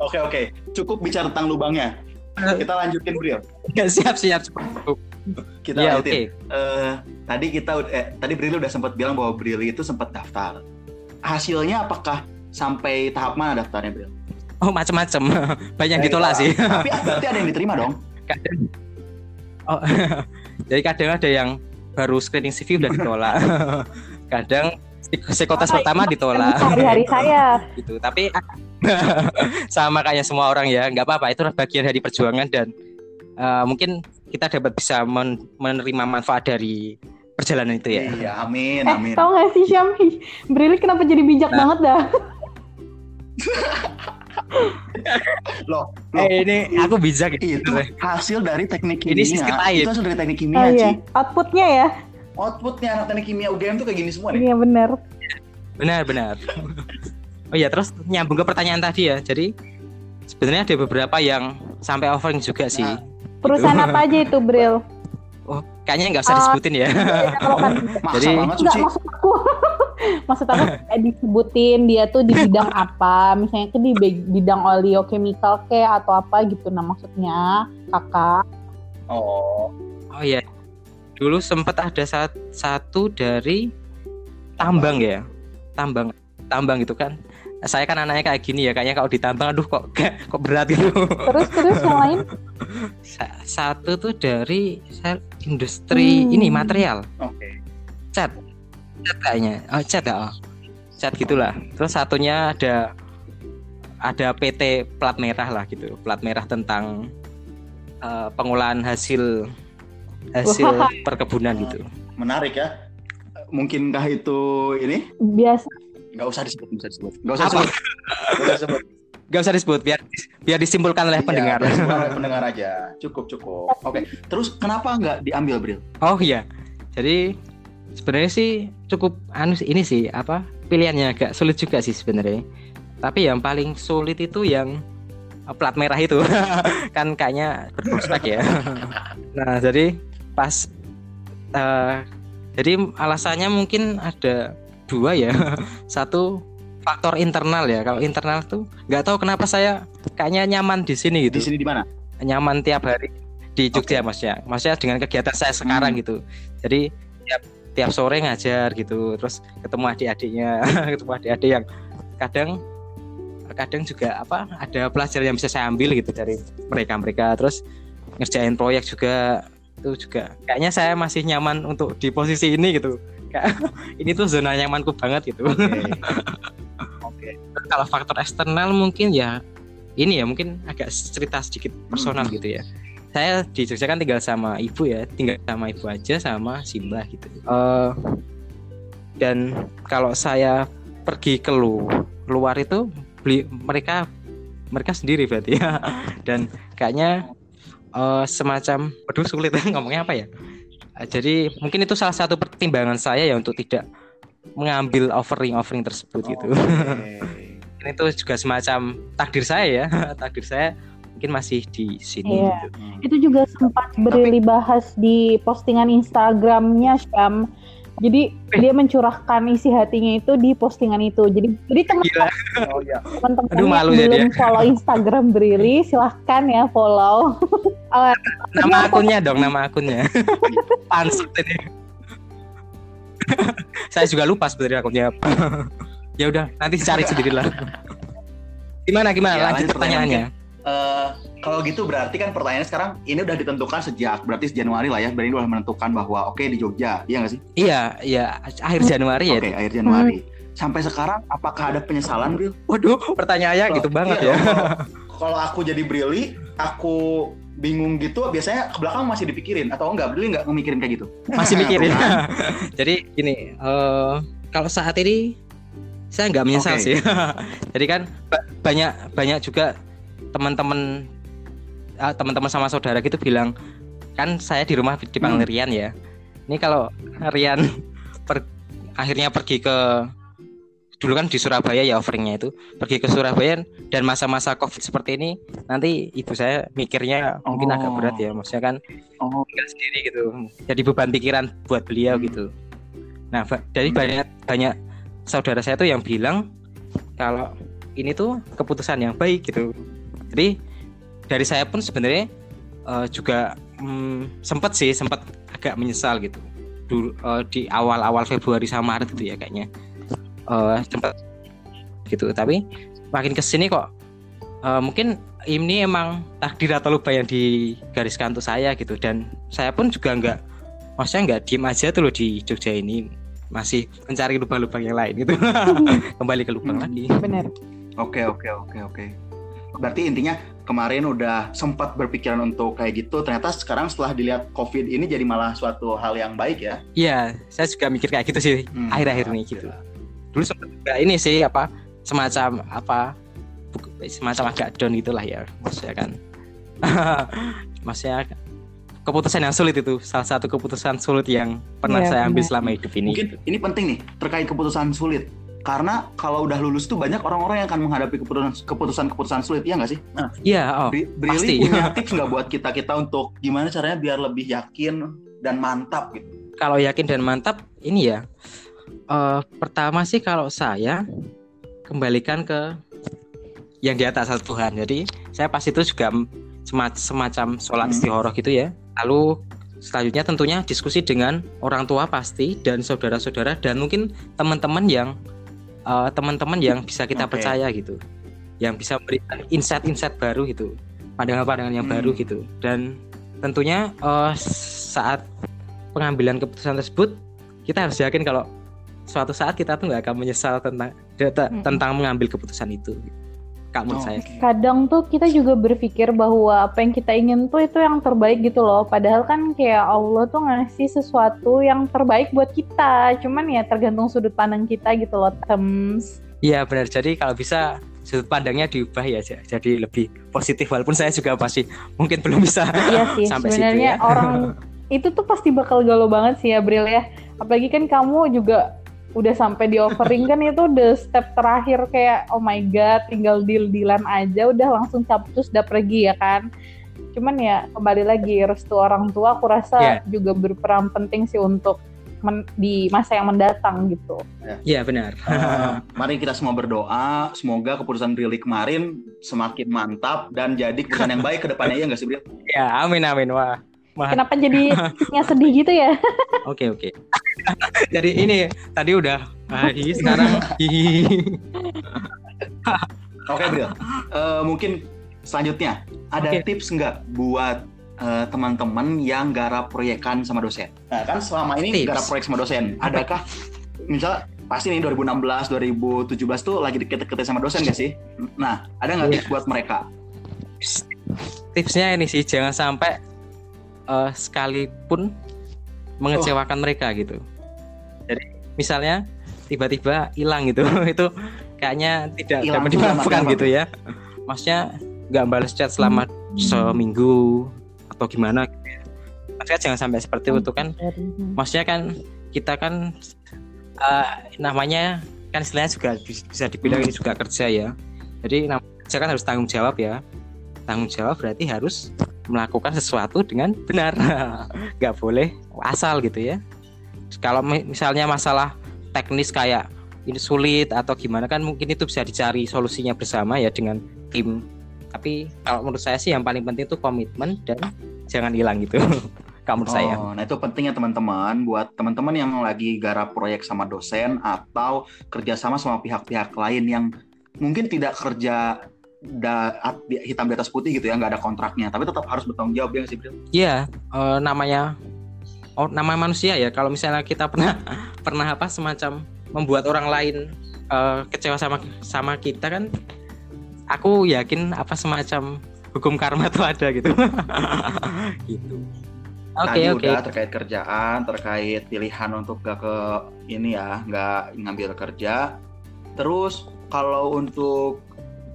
Oke, oke. Cukup bicara tentang lubangnya. Kita lanjutin, Bril.
Ya, siap siap.
Kita
Ya
lanjutin.
oke.
Eh, tadi kita eh, tadi Brili udah sempat bilang bahwa Brili itu sempat daftar. Hasilnya apakah sampai tahap mana daftarnya, Bril?
Oh macam-macam. *laughs* Banyak yang
Dari
ditolak sih.
Tapi *laughs* berarti ada yang diterima dong.
Kadang. Oh, jadi kadang ada yang baru screening CV udah ditolak. kadang psikotes
Ah,
pertama ditolak.
Hari-hari saya. *laughs*
gitu tapi *laughs* sama kayak semua orang ya nggak apa-apa itu bagian dari perjuangan dan eh, mungkin kita dapat bisa men- menerima manfaat dari perjalanan itu ya
Iya, amin,
Eh,
amin.
tau gak sih Syam? Brili kenapa jadi bijak
Nah.
banget dah? *laughs*
Loh, loh.
eh, ini aku bijak
itu hasil dari teknik
Ini
kimia. Itu hasil dari teknik
Oh
kimia,
iya,
Ci.
outputnya ya.
Outputnya anak teknik kimia UGM tuh kayak gini semua nih.
Iya bener.
benar-benar oh ya terus nyambung ke pertanyaan tadi ya jadi sebenarnya ada beberapa yang sampai offering juga sih
Nah.
Perusahaan apa aja itu Bril?
oh kayaknya nggak usah
Ah.
disebutin ya
Kalau kan *laughs*
Maksa
Jadi-
Suci.
maksud aku *laughs* Maksud aku kayak disebutin dia tuh di bidang *laughs* apa Misalnya ke di bi- bidang oleochemical ke atau apa gitu Nah maksudnya kakak
Oh,
oh ya dulu sempat ada sat- satu dari tambang ya. Tambang tambang itu kan. Saya kan anaknya kayak gini ya kayaknya kalau ditambang aduh kok kok berat gitu.
Terus terus yang lain *laughs*
Sa- satu tuh dari sel- industri
Hmm.
ini material.
Oke.
cat. Cat kayaknya. Oh cat ya oh. cat gitulah. Terus satunya ada ada PT plat merah lah gitu. Plat merah tentang eh, pengolahan hasil hasil
Wah.
perkebunan gitu
Menarik ya. Mungkinkah itu ini?
Biasa
Nggak usah disebut, nggak usah disebut. Nggak usah
Apa?
disebut. Nggak usah disebut.
Gak usah disebut biar biar disimpulkan oleh
Iya,
pendengar.
biar semua *laughs* pendengar aja. Cukup, cukup. Oke. Terus kenapa nggak diambil, Bril?
Oh iya. Jadi sebenarnya sih cukup anu sih, ini sih apa pilihannya agak sulit juga sih sebenarnya. Tapi yang paling sulit itu yang eh, plat merah itu *laughs* kan kayaknya berprospek ya. *laughs* nah jadi pas eh, jadi alasannya mungkin ada dua ya. *laughs* Satu faktor internal ya. Kalau internal tuh nggak tahu kenapa saya kayaknya nyaman di sini gitu
Di sini di mana?
nyaman tiap hari di Jogja mas ya maksudnya dengan kegiatan saya sekarang
Hmm.
gitu jadi tiap tiap sore ngajar gitu terus ketemu adik-adiknya *laughs* ketemu adik-adik yang kadang kadang juga apa ada pelajaran yang bisa saya ambil gitu dari mereka mereka terus ngerjain proyek juga itu juga kayaknya saya masih nyaman untuk di posisi ini gitu Kayak, *laughs* ini tuh zona nyamanku banget gitu
Oke. *laughs* Oke.
kalau faktor eksternal mungkin ya ini ya mungkin agak cerita sedikit personal
Hmm.
gitu ya saya di Jogja kan tinggal sama ibu ya tinggal sama ibu aja sama Simba gitu Eh, dan kalau saya pergi ke lu, luar itu beli mereka mereka sendiri berarti ya *laughs* dan kayaknya eh, semacam aduh sulit *laughs* ngomongnya apa ya Eh, jadi mungkin itu salah satu pertimbangan saya ya untuk tidak mengambil offering offering tersebut gitu
Oke. *laughs*
ini tuh juga semacam takdir saya ya *laughs* takdir saya mungkin masih di sini
Iya.
gitu.
Itu juga sempat Brili bahas di postingan Instagramnya Syam jadi dia mencurahkan isi hatinya itu di postingan itu. Jadi jadi
Gila.
Oh iya.
teman-teman
Aduh, malu
yang
jadi
belum follow Instagram Brili silahkan ya follow. Oh, *laughs*
nama akunnya dong nama akunnya *laughs* pansut ini saya juga lupa sebenarnya akunnya apa *laughs* ya udah nanti cari sendiri lah Gimana gimana?
Ya,
lanjut
lanjut
pertanyaannya.
Eh, kalau gitu berarti kan pertanyaannya sekarang ini udah ditentukan sejak berarti Januari lah ya. Berarti udah menentukan bahwa oke di Jogja, iya nggak sih?
Iya, iya akhir Januari ya.
Oke, akhir Januari. Sampai sekarang apakah ada penyesalan, Bril?
Waduh, pertanyaannya gitu banget
Iya,
ya. *laughs*
kalau- aku jadi Brili, aku bingung gitu, biasanya ke belakang masih dipikirin atau enggak? Brili nggak ngemikirin kayak gitu? *laughs*
Masih mikirin. *laughs* Jadi gini, eh, kalau saat ini saya nggak menyesal
Oke.
sih. Jadi kan ba- banyak banyak juga teman-teman ah, teman-teman sama saudara gitu bilang kan saya di rumah dipanggil
Hmm.
Rian ya. Ini kalau Rian *laughs* per- akhirnya pergi ke dulu kan di Surabaya ya offeringnya itu pergi ke Surabaya dan masa-masa covid seperti ini nanti ibu saya mikirnya mungkin agak
Oh.
berat ya maksudnya kan
Oh,
tinggal sendiri gitu jadi beban pikiran buat beliau
Hmm.
gitu nah dari banyak banyak saudara saya tuh yang bilang kalau ini tuh keputusan yang baik gitu jadi dari saya pun sebenarnya eh, juga mm, sempat sih sempat agak menyesal gitu. Dulu eh, di awal-awal Februari sama Maret gitu ya kayaknya. Sempat gitu. Tapi makin ke sini kok eh, mungkin ini emang takdir atau lupa yang digariskan untuk saya gitu. Dan saya pun juga nggak maksudnya nggak diem aja tuh loh di Jogja ini. Masih mencari lubang-lubang yang lain gitu. *laughs* Kembali ke lubang
Hmm.
lagi.
Bener.
Oke oke oke oke. Berarti intinya kemarin udah sempat berpikiran untuk kayak gitu. Ternyata sekarang setelah dilihat COVID ini jadi malah suatu hal yang baik ya.
iya saya juga mikir kayak gitu sih
Hmm,
akhir-akhir ini gitu dulu sempat juga ini sih apa semacam apa semacam agak down gitulah ya maksudnya kan *laughs* maksudnya keputusan yang sulit itu salah satu keputusan sulit yang pernah
Iya,
saya ambil
benar.
selama hidup ini
Mungkin ini penting nih terkait keputusan sulit. Karena kalau udah lulus tuh banyak orang-orang yang akan menghadapi keputusan keputusan-keputusan sulit ya nggak sih? Nah,
iya oh
Bri-
pasti.
Punya *laughs* tips nggak buat kita kita untuk gimana caranya biar lebih yakin dan mantap gitu?
kalau yakin dan mantap ini ya eh, pertama sih kalau saya kembalikan ke yang di atas satu Tuhan jadi saya pas itu juga sema- semacam sholat
Hmm.
istihoroh gitu ya lalu selanjutnya tentunya diskusi dengan orang tua pasti dan saudara-saudara dan mungkin teman-teman yang eh, teman-teman yang bisa kita
Oke.
percaya gitu yang bisa memberikan insight-insight baru gitu pandangan-pandangan yang
Hmm.
baru gitu dan tentunya eh, saat pengambilan keputusan tersebut kita harus yakin kalau suatu saat kita tuh nggak akan menyesal tentang data-
Mm-mm.
tentang mengambil keputusan itu Kak menurut
Oh,
saya.
Kadang tuh kita juga berpikir bahwa apa yang kita ingin tuh itu yang terbaik gitu loh. Padahal kan kayak Allah tuh ngasih sesuatu yang terbaik buat kita. Cuman ya tergantung sudut pandang kita gitu loh, Tems.
iya benar jadi kalau bisa sudut pandangnya diubah ya jadi lebih positif walaupun saya juga masih mungkin belum bisa
Iya sih,
Sampai situ
sebenarnya
ya.
orang *laughs* itu tuh pasti bakal galau banget sih ya Bril ya. Apalagi kan kamu juga udah sampai di offering kan itu udah step terakhir kayak oh my god tinggal deal dealan aja udah langsung capcus udah pergi ya kan. Cuman ya kembali lagi restu orang tua aku rasa
Iya.
juga berperan penting sih untuk men- di masa yang mendatang gitu.
iya benar
Eh, mari kita semua berdoa semoga keputusan Brili kemarin semakin mantap dan jadi keputusan yang baik ke depannya ya nggak sih Bril?
ya amin amin wah Wah.
Kenapa jadi sedih gitu ya? *laughs*
oke oke *laughs* jadi ini tadi udah ah, hi, sekarang hihi. *laughs*
Oke Bril, Eh, mungkin selanjutnya ada
Oke.
tips nggak buat eh, teman-teman yang garap proyekan sama dosen? Nah kan selama ini
Tips.
garap proyek sama dosen, adakah misal pasti nih 2016, 2017 tuh lagi deket-deketnya sama dosen gak sih? Nah ada nggak
Iya.
tips buat mereka?
tipsnya ini sih jangan sampai eh, sekalipun mengecewakan mereka gitu. Jadi misalnya tiba-tiba hilang gitu, *laughs* itu kayaknya tidak
Hilang
dapat dimaafkan gitu ya. Maksudnya nggak balas chat selama seminggu atau gimana? Gitu ya. Maksudnya jangan sampai seperti itu kan. Maksudnya kan kita kan eh, namanya kan istilahnya juga bis- bisa dibilang ini juga kerja ya. Jadi nam- kerja kan harus tanggung jawab ya. Tanggung jawab berarti harus melakukan sesuatu dengan benar. *laughs* Nggak boleh asal gitu ya. Kalau mi- misalnya masalah teknis kayak ini sulit atau gimana kan mungkin itu bisa dicari solusinya bersama ya dengan tim. Tapi kalau menurut saya sih yang paling penting itu komitmen dan jangan hilang gitu. *laughs* Kamu menurut saya.
Oh, nah itu pentingnya teman-teman buat teman-teman yang lagi garap proyek sama dosen atau kerjasama sama pihak-pihak lain yang mungkin tidak kerja da, hitam di atas putih gitu ya, nggak ada kontraknya, tapi tetap harus bertanggung jawab ya sih, Bril?
Iya, eh, namanya oh nama manusia ya. Kalau misalnya kita pernah *laughs* pernah apa semacam membuat orang lain eh, kecewa sama sama kita kan, aku yakin apa semacam hukum karma *laughs* tuh ada gitu. *laughs* gitu. Oke
Tadi
oke.
udah terkait kerjaan, terkait pilihan untuk gak ke ini ya, nggak ngambil kerja. Terus kalau untuk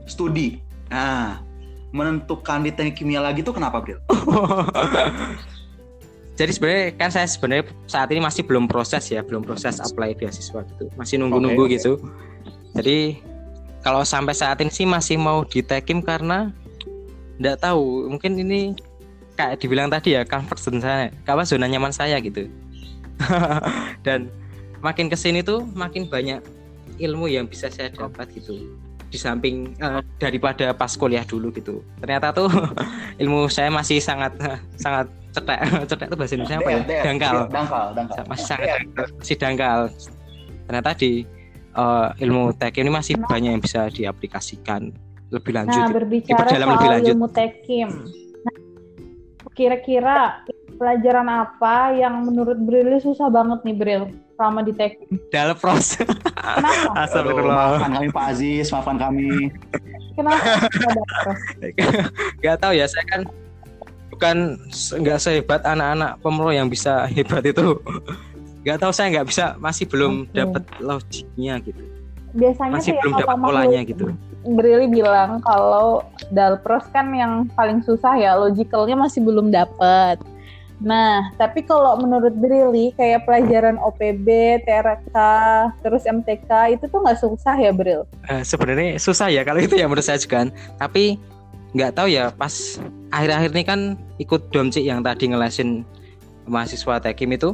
studi, nah menentukan di teknik kimia lagi tuh kenapa, Bril? *laughs*
Jadi sebenarnya kan saya sebenarnya saat ini masih belum proses ya, belum proses apply beasiswa gitu. Masih nunggu-nunggu
oke.
gitu. Jadi kalau sampai saat ini sih masih mau di Tekim karena nggak tahu, mungkin ini kayak dibilang tadi ya comfort zone saya, apa zona nyaman saya gitu. *laughs* Dan makin ke sini tuh makin banyak ilmu yang bisa saya dapat gitu. Di samping eh, daripada pas kuliah dulu gitu. Ternyata tuh *laughs* ilmu saya masih sangat *laughs* sangat cetek *laughs* cetek itu bahasa Indonesia apa ya dangkal
dangkal, dangkal.
masih sangat dangkal, masih dangkal ternyata di eh, ilmu tek ini masih banyak yang bisa diaplikasikan lebih lanjut
Nah, berbicara
Diperdalam
soal
lebih lanjut.
ilmu tekim. Nah, kira-kira pelajaran apa yang menurut Bril susah banget nih Bril selama di tekim?
dalam proses
Kenapa? *laughs*
Astagfirullah
maafkan kami Pak Aziz, maafkan kami.
Kenapa? *laughs* nggak
tahu ya saya kan bukan nggak sehebat anak-anak pemro yang bisa hebat itu nggak tahu saya nggak bisa masih belum
Oke.
dapat logiknya gitu
Biasanya
masih belum
yang
dapat
apa
polanya gitu
Brili bilang kalau Dalpros kan yang paling susah ya, logicalnya masih belum dapet. Nah, tapi kalau menurut Brili kayak pelajaran OPB, TRK, terus MTK itu tuh nggak susah ya Bril?
Eh, sebenarnya susah ya kalau itu ya menurut saya juga kan. tapi nggak tahu ya pas akhir-akhir ini kan ikut domcik yang tadi ngelesin mahasiswa tekim itu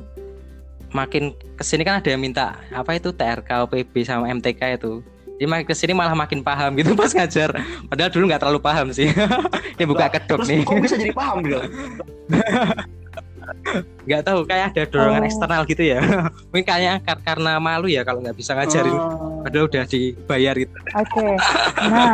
makin ke sini kan ada yang minta apa itu TRK OPB sama MTK itu jadi makin ke sini malah makin paham gitu pas ngajar padahal dulu nggak terlalu paham sih *laughs* ini buka kedok nih
kok bisa jadi paham, Bril? *laughs*
nggak tahu kayak ada dorongan
Oh.
eksternal gitu ya *laughs* mungkin kayaknya kar- karena malu ya kalau nggak bisa ngajarin
Oh.
padahal udah dibayar gitu
Oke. Nah,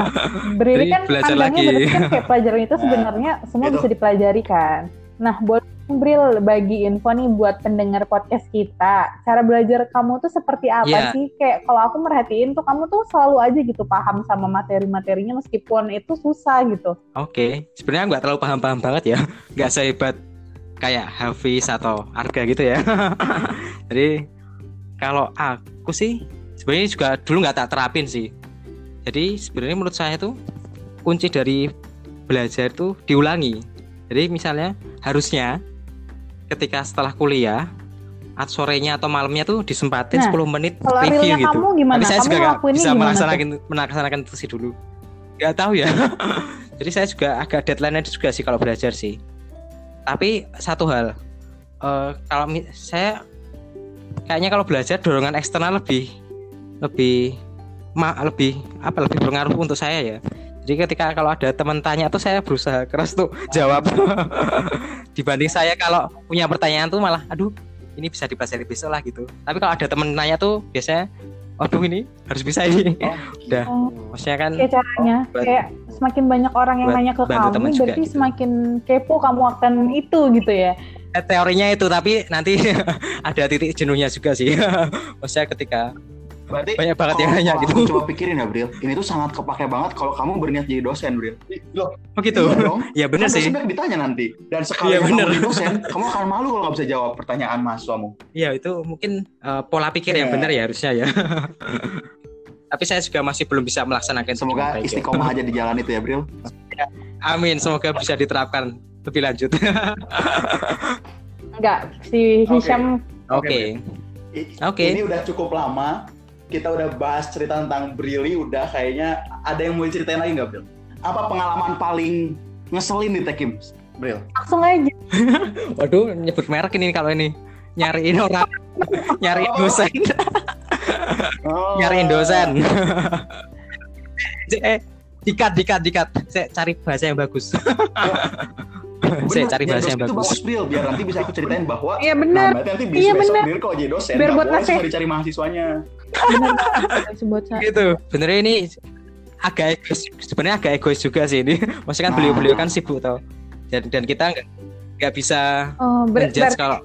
Brili
Jadi
kan
belajar lagi.
berarti kan kayak pelajaran itu *laughs* sebenarnya semua
Itu.
bisa dipelajari kan. Nah, boleh dong, Bril bagi info nih buat pendengar podcast kita. Cara belajar kamu tuh seperti apa
Iya.
sih? Kayak kalau aku merhatiin tuh kamu tuh selalu aja gitu paham sama materi-materinya meskipun itu susah gitu.
Oke, sebenarnya nggak terlalu paham-paham banget ya, *laughs* nggak sehebat kayak Hafiz atau Arga gitu ya. *laughs* Jadi kalau aku sih sebenarnya juga dulu nggak tak terapin sih. Jadi sebenarnya menurut saya tuh kunci dari belajar itu diulangi. Jadi misalnya harusnya ketika setelah kuliah atau sorenya atau malamnya tuh disempatin
Nah,
10 menit
Kalau
review gitu.
kamu gimana?
Tapi saya
kamu
juga nggak
ngelakuinnya
bisa
gimana tuh?
melaksanakan melaksanakan itu sih dulu. Gak tahu ya. *laughs* Jadi saya juga agak deadline-nya juga sih kalau belajar sih. Tapi satu hal, eh, kalau saya kayaknya kalau belajar dorongan eksternal lebih lebih ma lebih apa lebih berpengaruh untuk saya ya. Jadi ketika kalau ada teman tanya tuh saya berusaha keras tuh *laughs* jawab. *laughs* Dibanding saya kalau punya pertanyaan tuh malah aduh ini bisa dipelajari besok lah gitu. Tapi kalau ada teman nanya tuh biasanya aduh ini harus bisa ini. *laughs* Udah.
Oh.
Maksudnya kan
Kayak caranya,
buat-
kayak semakin banyak orang yang nanya ke kamu,
teman juga
berarti
gitu.
semakin kepo kamu akan itu gitu ya.
eh, teorinya itu tapi nanti *laughs* ada titik jenuhnya juga sih. *laughs* Maksudnya ketika
Berarti
banyak banget yang nanya gitu.
coba pikirin ya, Bril. Ini tuh sangat kepake banget kalau kamu berniat jadi dosen, Bril. Loh,
Oh gitu.
iya dong. *laughs*
Ya bener
Kan
sih.
dosen ditanya nanti. Dan sekali
Iya,
kamu
bener.
jadi dosen, *laughs* kamu akan malu kalau nggak bisa jawab pertanyaan mahasiswamu.
Iya itu mungkin eh, pola pikir yang
Iya.
benar ya harusnya ya. *laughs* Tapi saya juga masih belum bisa melaksanakan itu
Semoga
ya.
istiqomah aja di jalan itu ya, Bril.
Amin, semoga bisa diterapkan lebih lanjut.
Enggak, si
Oke.
Hisham
Oke.
I-
Oke.
Ini udah cukup lama. Kita udah bahas cerita tentang Brili, udah kayaknya ada yang mau diceritain lagi nggak, Bril? Apa pengalaman paling ngeselin di Tekim, Bril?
langsung aja. *laughs*
Waduh, nyebut merek ini kalau ini nyariin orang, *laughs* nyariin dosen,
Oh.
nyariin dosen. *laughs* eh, dikat, dikat, dikat. Saya cari bahasa yang bagus. *laughs* Saya
Bener,
cari bahasa yang
itu
bagus.
bagus, Bril. Biar nanti bisa aku ceritain bahwa
Iya
Nah,
benar.
nanti
Iya,
besok
bener.
Bril kalau jadi dosen,
Biar
nggak
buat nasihat.
cuma dicari mahasiswanya.
Benar. Sebut saya.
gitu. Benernya ini agak egois sebenarnya agak egois juga sih ini *laughs* maksudnya kan
Nah.
beliau-beliau kan sibuk tau dan dan kita nggak nggak bisa
Oh, ber-
menjudge
ber-
kalau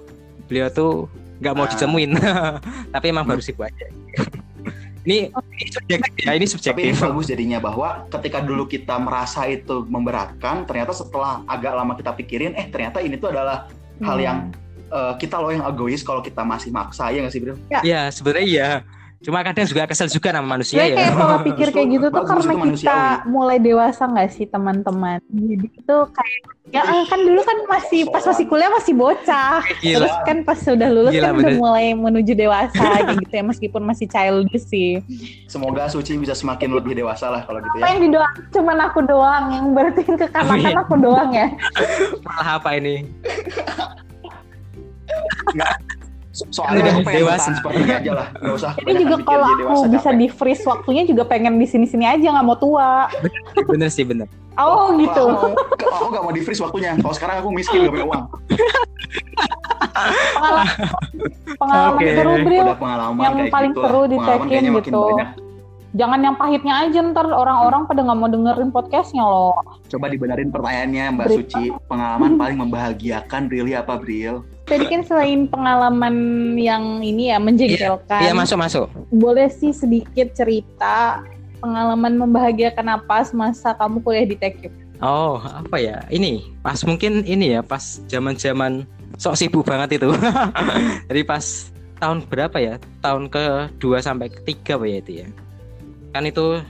beliau tuh nggak mau
Ah.
ditemuin *laughs* tapi emang baru sibuk aja ini ini subjektif ya ini
Tapi ini
subjektif
bagus jadinya bahwa ketika dulu kita merasa itu memberatkan, ternyata setelah agak lama kita pikirin, eh ternyata ini tuh adalah hal
Hmm.
yang eh, kita loh yang egois kalau kita masih maksa ya nggak sih Bro?
ya sebenarnya iya cuma kadang juga kesel juga nama manusia ya
kayak pola pikir kayak gitu tuh karena kita mulai dewasa nggak sih teman-teman? Jadi itu kayak ya eh, kan dulu kan masih pas masih kuliah masih bocah.
gila
Terus kan pas sudah lulus
Gila,
kan udah mulai menuju dewasa *laughs* kayak gitu ya meskipun masih childish sih.
Semoga Suci bisa semakin lebih dewasa lah kalau gitu
Apa
ya.
yang didoain cuman aku doang yang berarti kekanakan
Amin.
aku doang ya. *laughs*
malah apa ini
So- Soalnya
Udah
aku pengen
dewasa.
bertahan seperti ini aja lah, nggak usah. Banyak
juga kalau aku
dewasa
bisa
capek.
di freeze waktunya juga pengen di sini-sini aja nggak mau tua.
bener sih bener
Oh gitu.
Kalau aku, nggak mau di freeze waktunya. Kalau sekarang aku miskin gak punya uang.
Pengalaman, pengalaman
Oke.
seru Bril.
Pengalaman
Yang paling
gitu
seru di Tekin gitu. Jangan yang pahitnya aja ntar orang-orang pada nggak mau dengerin podcastnya loh.
Coba dibenerin pertanyaannya Mbak
Berita.
Suci. Pengalaman paling membahagiakan really apa Bril?
Tadi kan selain pengalaman yang ini ya menjengkelkan,
iya masuk masuk
boleh sih sedikit cerita pengalaman membahagiakan apa semasa kamu kuliah di Tekip?
Oh, apa ya? Ini pas mungkin ini ya, pas zaman-zaman sok sibuk banget itu. *laughs* Jadi pas tahun berapa ya? Tahun ke-2 sampai ketiga apa ya itu ya? Kan itu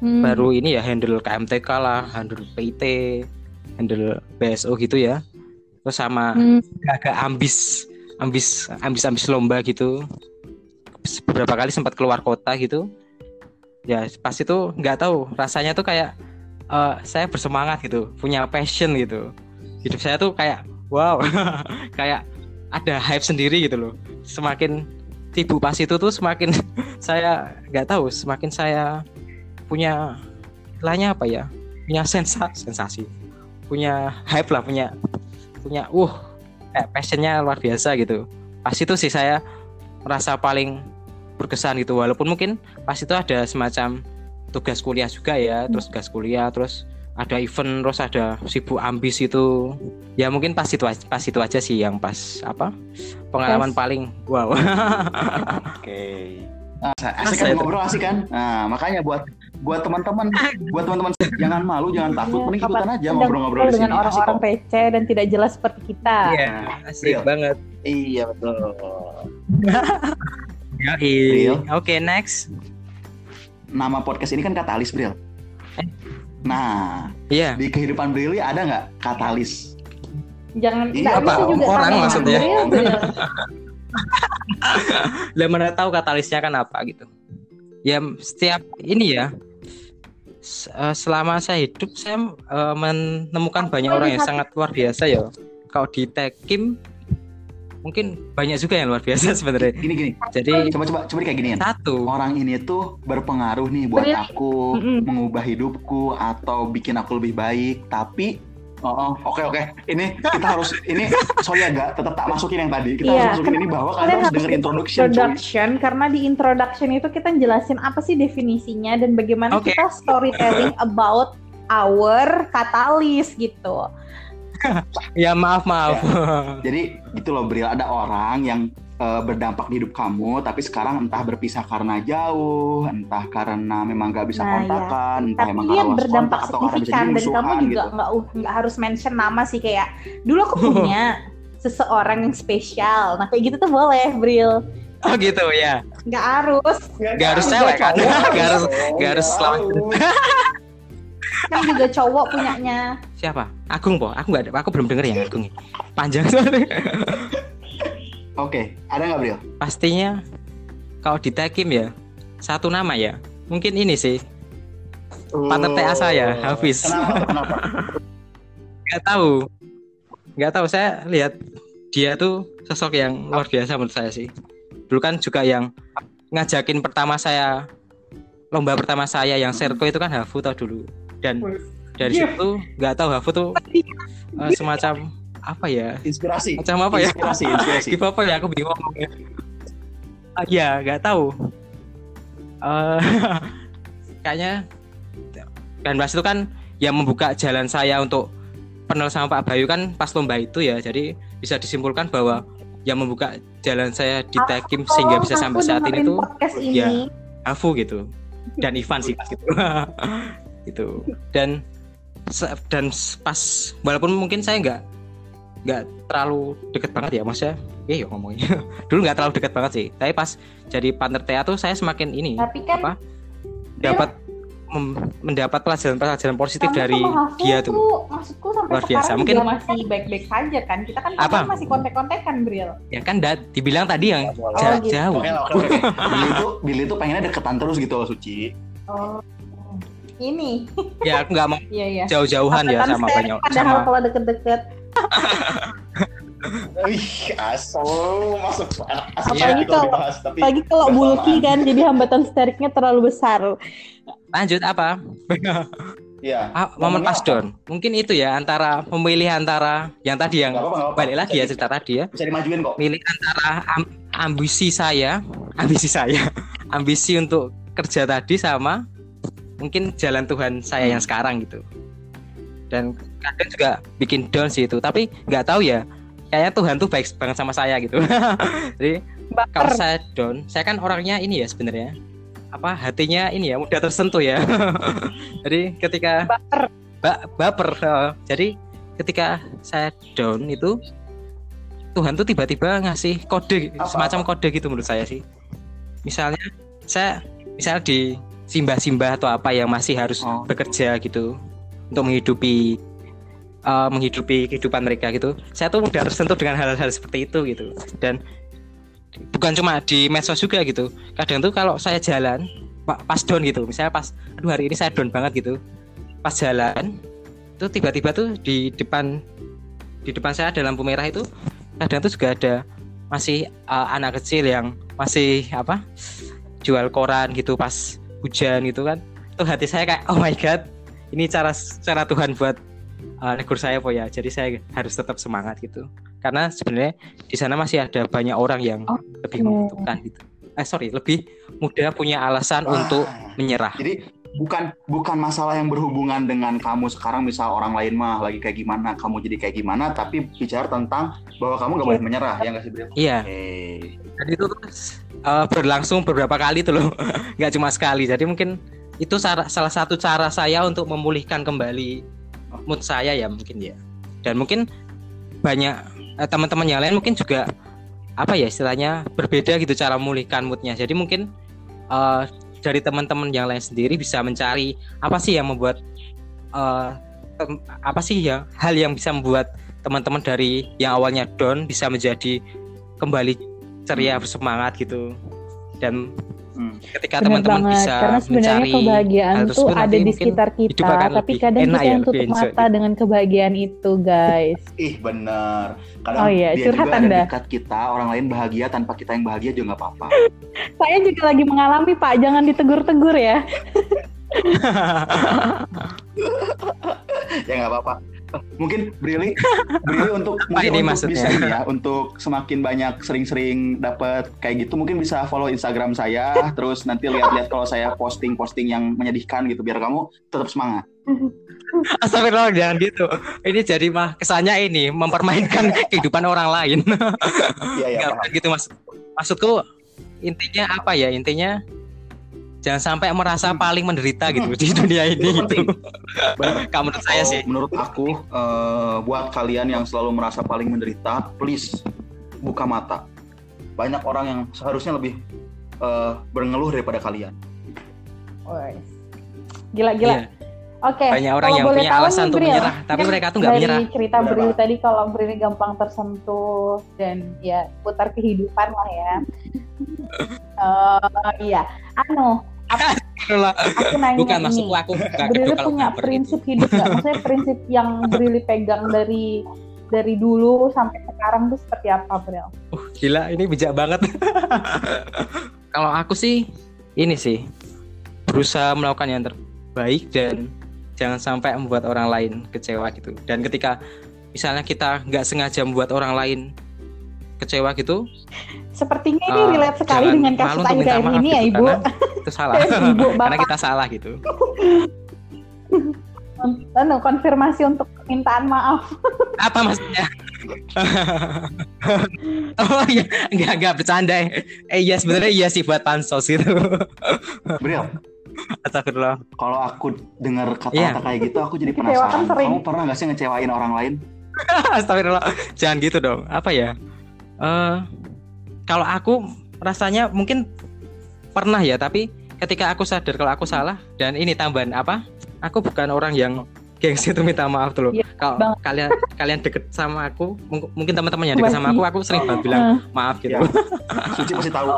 Hmm.
baru ini ya handle KMTK lah, handle PT, handle BSO gitu ya. Terus sama
Hmm.
agak ambis, ambis, ambis, ambis lomba gitu. Beberapa kali sempat keluar kota gitu. Ya pas itu nggak tahu rasanya tuh kayak eh, saya bersemangat gitu, punya passion gitu. Hidup saya tuh kayak wow, *laughs* kayak ada hype sendiri gitu loh. Semakin sibuk pas itu tuh semakin *laughs* saya nggak tahu, semakin saya punya istilahnya apa ya? Punya sensa sensasi, punya hype lah, punya punya uh kayak passionnya luar biasa gitu. Pas itu sih saya merasa paling berkesan gitu walaupun mungkin pas itu ada semacam tugas kuliah juga ya terus tugas kuliah terus ada event terus ada sibuk ambis itu ya mungkin pas itu aja- pas itu aja sih yang pas apa pengalaman
Pas.
paling wow *laughs*
Oke. Nah, asik
Masa
kan
itu?
ngobrol asik kan? Nah, makanya buat buat teman-teman, buat teman-teman jangan malu, jangan takut, mending ikutan aja ngobrol-ngobrol di
Iya, dengan orang-orang. PC dan tidak jelas seperti kita.
Iya, asik
Real.
banget
Iya betul. Real.
oke next
Nama podcast ini kan Katalis, Bril. Nah,
iya
di kehidupan Brili ada nggak katalis?
Jangan
Iya,
apa?
juga
Orang maksudnya. *laughs* Lah mana tahu katalisnya kan apa gitu ya setiap ini ya eh, selama saya hidup saya eh, menemukan banyak orang yang sangat luar biasa ya kalau di Tekim mungkin banyak juga yang luar biasa *laughs* sebenarnya.
Gini gini,
jadi
coba coba coba kayak gini ya.
satu.
Orang ini tuh berpengaruh nih buat aku mengubah hidupku atau bikin aku lebih baik. Tapi, oh, oh, oke oke, ini *laughs* kita harus ini sorry agak tetap tak masukin yang tadi. Kita
Iya,
harus masukin ini bahwa kalian harus denger introduction. cuy.
introduction karena di introduction itu kita jelasin apa sih definisinya dan bagaimana
Oke.
kita storytelling about our katalis gitu. *laughs*
ya maaf maaf
Jadi gitu loh Bril, ada orang yang eh, berdampak di hidup kamu, tapi sekarang entah berpisah karena jauh, entah karena memang gak bisa
Nah,
kontakan, entah
Tapi
emang
dia
karena
berdampak
kontak atau karena bisa
signifikan dan kamu juga
gitu.
nggak uh, nggak harus mention nama sih kayak dulu aku punya *laughs* seseorang yang spesial. Nah kayak gitu tuh boleh, Bril.
oh gitu ya
Nggak harus.
Nggak harus cewek kan? Nggak harus- *laughs* nggak harus selalu. *laughs*
Kan juga cowok punyanya.
siapa Agung po aku nggak ada- aku belum denger yang Agung ini. panjang soalnya
Oke, ada nggak Bril?
pastinya kalau di Tekim ya satu nama ya. Mungkin ini sih. Partner TA saya, Hafiz.
Kenapa? *laughs*
Tahu. Nggak tahu saya lihat dia tuh sosok yang luar biasa menurut saya sih. Dulu kan juga yang ngajakin pertama saya lomba pertama saya yang serko itu kan Hafu tau dulu. Dan dari
Iya.
situ nggak tahu Hafu tuh eh, semacam apa ya
Inspirasi.
macam apa ya
Inspirasi, inspirasi.
Gimana apa ya aku bingung. Ah, Iya, nggak tahu. Eh, *laughs* kayaknya dan Blas itu kan yang membuka jalan saya untuk kenal sama Pak Bayu kan pas lomba itu ya jadi bisa disimpulkan bahwa yang membuka jalan saya di Tekim sehingga bisa sampai saat ini tuh ya Afu gitu dan Ivan sih gitu *laughs* gitu dan dan pas walaupun mungkin saya nggak nggak terlalu deket banget ya maksudnya iya ya ngomongnya *laughs* dulu nggak terlalu deket banget sih tapi pas jadi partner TA tuh saya semakin ini
tapi kan
apa dapat mendapat pelajaran-pelajaran positif dari dia tuh.
Maksudku sampai
luar biasa. Mungkin
masih baik-baik saja kan. Kita kan
apa?
masih kontek-kontek kan, Bril.
Ya kan da, dibilang tadi yang
oh,
jarak gitu. jauh.
Oke, oke, oke. Billy itu Billy itu pengennya deketan terus gitu loh, Suci.
Oh. Ini.
Ya, aku nggak mau
iya, iya.
jauh-jauhan ya sama banyak
Padahal kalau deket-deket
Wih, asal masuk
apalagi kalau dibahas, tapi apalagi kalau bulky kan jadi hambatan steriknya terlalu besar.
Lanjut apa?
Iya.
Ah, momen pas down. Mungkin itu ya antara memilih antara yang tadi yang apa, apa, balik lagi ya cerita tadi ya.
Bisa dimajuin kok.
Milih antara am, ambisi saya, *laughs* ambisi saya, ambisi untuk kerja tadi sama mungkin jalan Tuhan saya yang sekarang gitu. Dan kadang juga bikin down sih itu, tapi nggak tahu ya. Kayaknya Tuhan tuh baik banget sama saya gitu. *laughs* Jadi kalau saya down, saya kan orangnya ini ya sebenarnya apa hatinya ini ya mudah tersentuh ya. *laughs* jadi ketika
baper,
ba baper. Uh, jadi ketika saya down itu Tuhan tuh tiba-tiba ngasih kode apa, semacam kode gitu menurut saya sih. Misalnya saya misalnya di simbah-simbah atau apa yang masih harus oh. bekerja gitu untuk menghidupi uh, menghidupi kehidupan mereka gitu. Saya tuh mudah tersentuh dengan hal-hal seperti itu gitu. Dan bukan cuma di medsos juga gitu kadang tuh kalau saya jalan pas down gitu misalnya pas aduh hari ini saya down banget gitu pas jalan itu tiba-tiba tuh di depan di depan saya ada lampu merah itu kadang tuh juga ada masih uh, anak kecil yang masih apa jual koran gitu pas hujan gitu kan tuh hati saya kayak oh my god ini cara cara Tuhan buat uh, negur saya po ya jadi saya harus tetap semangat gitu. Karena sebenarnya di sana masih ada banyak orang yang oh, lebih membutuhkan gitu. Eh sorry lebih mudah punya alasan Wah, untuk menyerah.
Jadi bukan bukan masalah yang berhubungan dengan kamu sekarang misal orang lain mah lagi kayak gimana kamu jadi kayak gimana tapi bicara tentang bahwa kamu gak boleh menyerah ya nggak sih Bro?
Iya. Okay. Jadi itu uh, berlangsung beberapa kali tuh loh. *laughs* Nggak cuma sekali. Jadi mungkin itu salah satu cara saya untuk memulihkan kembali mood saya ya mungkin ya. Dan mungkin banyak eh, teman-teman yang lain mungkin juga apa ya istilahnya berbeda gitu cara memulihkan moodnya. Jadi mungkin uh, dari teman-teman yang lain sendiri bisa mencari apa sih yang membuat uh, apa sih ya hal yang bisa membuat teman-teman dari yang awalnya down bisa menjadi kembali ceria bersemangat gitu. Dan Hmm. Ketika teman-teman bisa
karena sebenarnya kebahagiaan tuh ada di sekitar kita, tapi kadang kita ya, yang tutup mata dengan kebahagiaan itu, guys.
Ih, benar. Kadang
oh iya,
dia
curhat
juga
anda.
ada dekat kita, orang lain bahagia tanpa kita yang bahagia juga nggak apa-apa. *laughs*
Saya juga lagi mengalami, Pak. Jangan ditegur-tegur ya. *laughs*
ya nggak apa-apa mungkin Brili Brili untuk mungkin
ini
untuk bisa ini ya untuk semakin banyak sering-sering dapat kayak gitu mungkin bisa follow Instagram saya terus nanti lihat-lihat kalau saya posting-posting yang menyedihkan gitu biar kamu tetap semangat.
Astagfirullah jangan gitu. Ini jadi mah kesannya ini mempermainkan *laughs* kehidupan orang lain. Iya iya. gitu mas. Maksudku intinya apa ya? Intinya jangan sampai merasa hmm. paling menderita gitu hmm. di dunia ini itu. *laughs* Kamu menurut saya sih.
Menurut aku uh, buat kalian yang selalu merasa paling menderita, please buka mata. Banyak orang yang seharusnya lebih uh, berngeluh daripada kalian.
Gila-gila. Yeah. Oke. Okay.
Banyak orang yang punya alasan untuk menyerah, tapi mereka tuh nggak menyerah.
cerita Bril tadi kalau Bril gampang tersentuh dan ya putar kehidupan lah ya. uh, *laughs* iya, anu
aku nanya bukan ini, maksudku aku
Brili punya prinsip hidup nggak? Maksudnya prinsip yang Brili pegang dari dari dulu sampai sekarang tuh seperti apa, Bril?
Uh, gila, ini bijak banget. kalau aku sih ini sih berusaha melakukan yang terbaik dan jangan sampai membuat orang lain kecewa gitu. Dan ketika misalnya kita nggak sengaja membuat orang lain kecewa gitu.
Sepertinya ini uh, relate sekali dengan kasus Akhir ini ya, gitu, Ibu.
Itu salah. *laughs* Ibu, *laughs* karena kita salah gitu. *laughs*
Anu, konfirmasi untuk permintaan maaf.
Apa maksudnya? oh iya, enggak enggak bercanda. Eh iya sebenarnya iya sih buat pansos itu.
Bril,
Astagfirullah.
kalau aku dengar kata-kata
Iya.
kayak gitu aku jadi
Kecewakan
penasaran. Kamu pernah gak sih ngecewain orang lain?
Astagfirullah. Jangan gitu dong. Apa ya? Eh kalau aku rasanya mungkin pernah ya, tapi ketika aku sadar kalau aku salah dan ini tambahan apa? Aku bukan orang yang gengsi itu minta maaf tuh loh.
Iya,
Kalau
banget.
kalian kalian deket sama aku, mung- mungkin teman-teman yang deket sama aku, aku sering banget bilang
Eh,
maaf gitu.
Ya. Suci pasti tahu.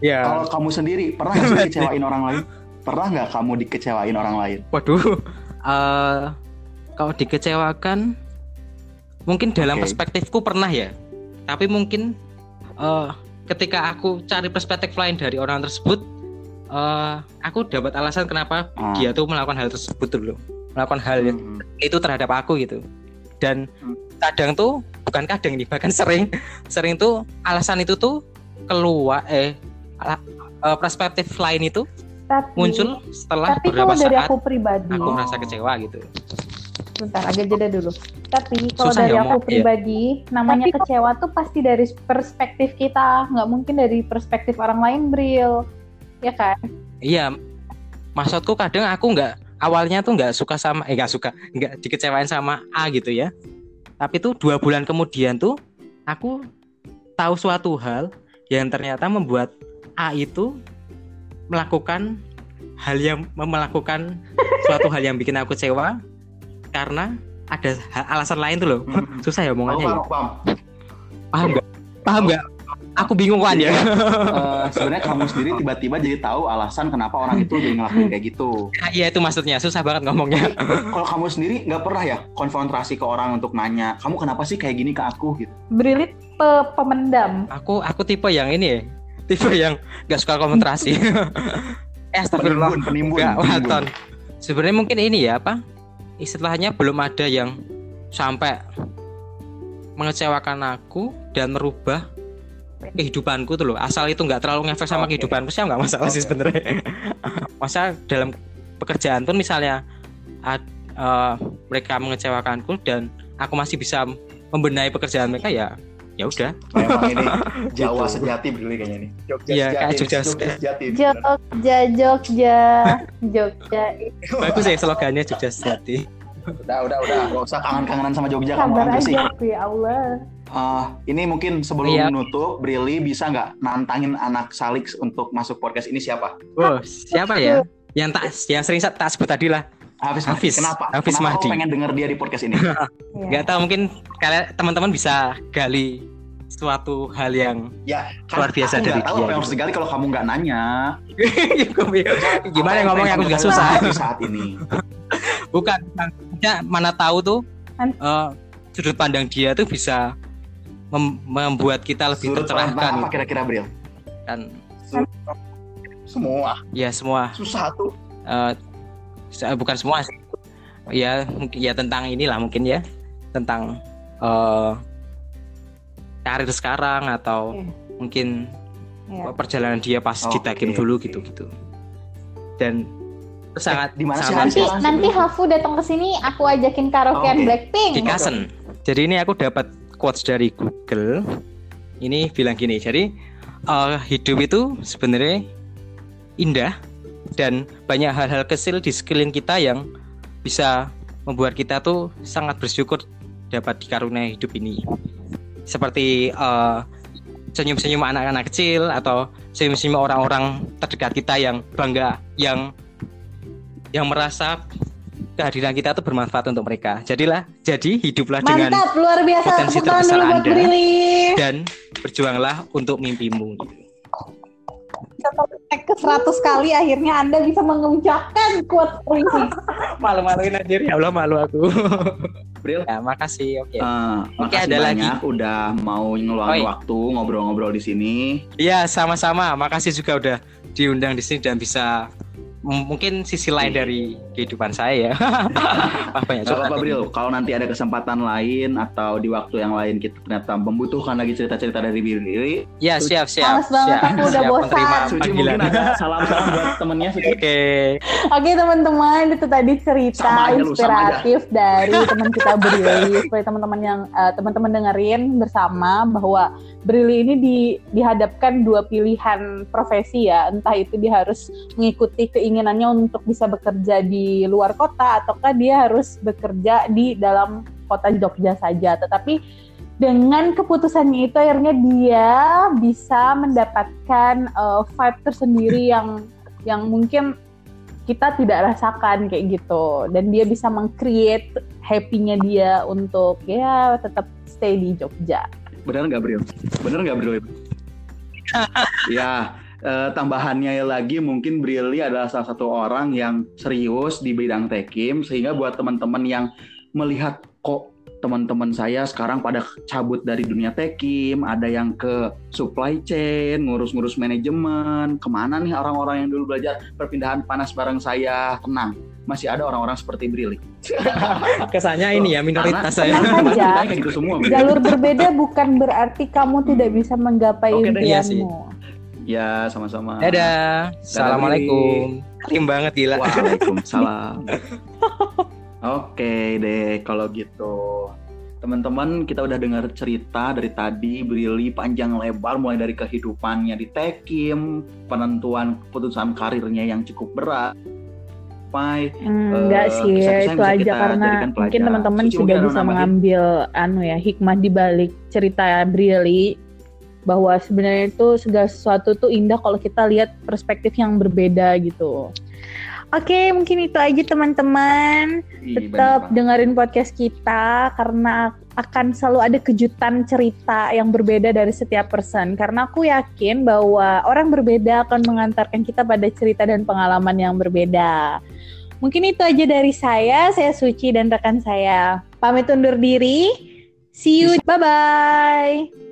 Iya.
Kalau kamu sendiri pernah gak sih dikecewain orang lain? Pernah nggak kamu dikecewain orang lain?
Waduh. eh kalau dikecewakan mungkin dalam
Oke.
perspektifku pernah ya. Tapi mungkin eh ketika aku cari perspektif lain dari orang tersebut eh aku dapat alasan kenapa
Ah.
dia tuh melakukan hal tersebut dulu. Melakukan hal yang
Hmm.
itu terhadap aku gitu. Dan
Hmm.
kadang tuh bukan kadang nih, bahkan sering sering tuh alasan itu tuh keluar eh ala- eh, perspektif lain itu
tapi,
muncul setelah
Tapi
beberapa
kalau dari
saat
aku pribadi,
aku merasa kecewa gitu.
Bentar agak jeda dulu. Tapi kalau
Susah
dari
ya,
aku
Mo? Iya.
pribadi, namanya kecewa tuh pasti dari perspektif kita, nggak mungkin dari perspektif orang lain, Bril. Ya kan?
Iya, maksudku kadang aku nggak awalnya tuh nggak suka sama eh nggak suka nggak dikecewain sama A gitu ya. Tapi tuh dua bulan kemudian tuh aku tahu suatu hal yang ternyata membuat A itu melakukan hal yang melakukan suatu hal yang bikin aku kecewa karena ada alasan lain tuh loh.
Hmm.
Susah ya omongannya ya.
paham, paham.
Paham nggak? Paham nggak? Aku bingung kan ya. *laughs*
Eh, sebenarnya kamu sendiri tiba-tiba jadi tahu alasan kenapa orang itu jadi ngelakuin kayak gitu.
Iya itu maksudnya susah banget ngomongnya.
Kalau kamu sendiri nggak pernah ya konfrontasi ke orang untuk nanya, kamu kenapa sih kayak gini ke aku gitu?
Brilit pe- pemendam.
Aku aku tipe yang ini ya, tipe yang nggak suka konsentrasi. *laughs* eh.
Penimbun, penimbun.
Enggak,
penimbun.
Sebenarnya mungkin ini ya apa? Istilahnya belum ada yang sampai mengecewakan aku dan merubah kehidupanku tuh loh. Asal itu nggak terlalu ngefek sama
Oke.
kehidupanku sih nggak masalah sih
Oke.
sebenarnya. *laughs* Masa dalam pekerjaan pun misalnya ad- eh, mereka mengecewakanku dan aku masih bisa membenahi pekerjaan mereka ya ya udah
Memang ini *laughs* Jawa sejati beli kayaknya nih. Jogja
Iya, kayak Jogja
sejati.
Jogja, Jogja, Jogja.
bagus ya slogannya Jogja Sejati
Udah, udah, udah. Gak usah kangen-kangenan sama Jogja kamu aja sih.
ya Allah.
Ah, ini mungkin sebelum
Iya.
menutup, Brili bisa nggak nantangin anak Salix untuk masuk podcast ini siapa?
oh siapa ya yang tak yang sering tak sebut tadi lah
Hafiz.
Hafiz.
Kenapa?
Hafiz
Kenapa
Mahdi.
pengen denger dia di podcast ini?
Ya. *laughs*
nggak tahu mungkin kalian teman-teman bisa gali suatu hal yang
ya, kan
Luar biasa
aku
dari
tahu
dia
apa yang
gitu.
harus digali kalau kamu nggak nanya. *laughs*
gimana
yang
ngomongnya aku
pengen
juga susah
tahu di saat ini.
bukan maksudnya mana tahu tuh eh, sudut pandang dia tuh bisa mem- membuat kita lebih
Sudut
tercerahkan
apa kira-kira, Bril?
kan
Semua
ya semua
susah tuh.
eh, se- bukan semua sih ya mungkin ya tentang inilah mungkin ya tentang eh karir sekarang atau
Oke.
mungkin
Ya.
perjalanan dia pas Takim dulu
oke.
gitu gitu dan itu sangat
di mana
Nanti nanti. Hafu datang ke sini, aku ajakin karaokean
Oke.
Blackpink.
di Kasen. Jadi ini aku dapat quotes dari Google. Ini bilang gini, jadi eh, hidup itu sebenarnya indah dan banyak hal-hal kecil di sekeliling kita yang bisa membuat kita tuh sangat bersyukur dapat dikaruniai hidup ini. Seperti eh, senyum-senyum anak-anak kecil atau senyum-senyum orang-orang terdekat kita yang bangga, yang yang merasa kehadiran kita tuh bermanfaat untuk mereka. Jadilah, jadi hiduplah dengan
Mantap, luar biasa.
potensi terbesar Anda. Dan berjuanglah untuk mimpimu.
Naik ke 100 kali akhirnya Anda bisa mengucapkan quote ini. *laughs*
Malu-maluin anjir ya Allah malu aku. *laughs*
Bril.
ya, makasih. Oke.
Eh,
Oke,
makasih
ada lagi.
banyak udah mau ngeluangin waktu ngobrol-ngobrol di sini.
Iya, sama-sama. Makasih juga udah diundang di sini dan bisa mungkin sisi lain
Iya.
dari kehidupan saya ya. Wah, banyak
Gak apa-apa. Bril, kalau nanti ada kesempatan lain atau di waktu yang lain kita ternyata membutuhkan lagi cerita-cerita dari Brili,
Ya, siap, siap.
Males banget,
siap,
aku udah
siap
bosan.
menerima
Suci
panggilan.
mungkin ada salam-salam *laughs* buat temennya Suci.
Oke.
Oke teman-teman itu tadi cerita
Sama aja lu, sama
inspiratif dari *laughs* teman kita Brili supaya teman-teman yang eh, teman-teman dengerin bersama bahwa Brili ini di, dihadapkan dua pilihan profesi ya entah itu dia harus mengikuti keinginannya untuk bisa bekerja di luar kota ataukah dia harus bekerja di dalam kota Jogja saja tetapi dengan keputusannya itu akhirnya dia bisa mendapatkan eh, vibe tersendiri yang yang mungkin kita tidak rasakan kayak gitu dan dia bisa meng-create happy-nya dia untuk ya tetap stay di Jogja.
Bener nggak Bril? Bener nggak Bril? *laughs* ya, eh, tambahannya lagi mungkin Brili adalah salah satu orang yang serius di bidang tekim sehingga buat teman-teman yang melihat kok teman-teman saya sekarang pada cabut dari dunia tekim, ada yang ke supply chain, ngurus-ngurus manajemen, ke mana nih orang-orang yang dulu belajar perpindahan panas bareng saya, tenang, masih ada orang-orang seperti Brili. *laughs*
Kesannya ini ya minoritas saya. *laughs*
Saja.
ceritanya kayak gitu semua.
Jalur berbeda bukan berarti kamu tidak bisa menggapai
Oke deh,
iya
impianmu.
Ya, sama-sama.
Dadah. Assalamualaikum. Krim banget gila.
Waalaikumsalam. *laughs* Oke deh, kalau gitu. Teman-teman, kita udah dengar cerita dari tadi Brili panjang lebar mulai dari kehidupannya di Tekim, penentuan keputusan karirnya yang cukup berat. Sampai
Enggak
Eh,
sih,
kisah-kisah yang
itu
bisa
aja karena mungkin teman-teman sudah bisa mengambil anu ya hikmah di balik cerita Brili bahwa sebenarnya itu segala sesuatu tuh indah kalau kita lihat perspektif yang berbeda gitu. Oke, mungkin itu aja teman-teman. Tetap dengerin podcast kita karena akan selalu ada kejutan cerita yang berbeda dari setiap person. Karena aku yakin bahwa orang berbeda akan mengantarkan kita pada cerita dan pengalaman yang berbeda. Mungkin itu aja dari saya. Saya Suci dan rekan saya. Pamit undur diri. See you. Bye-bye.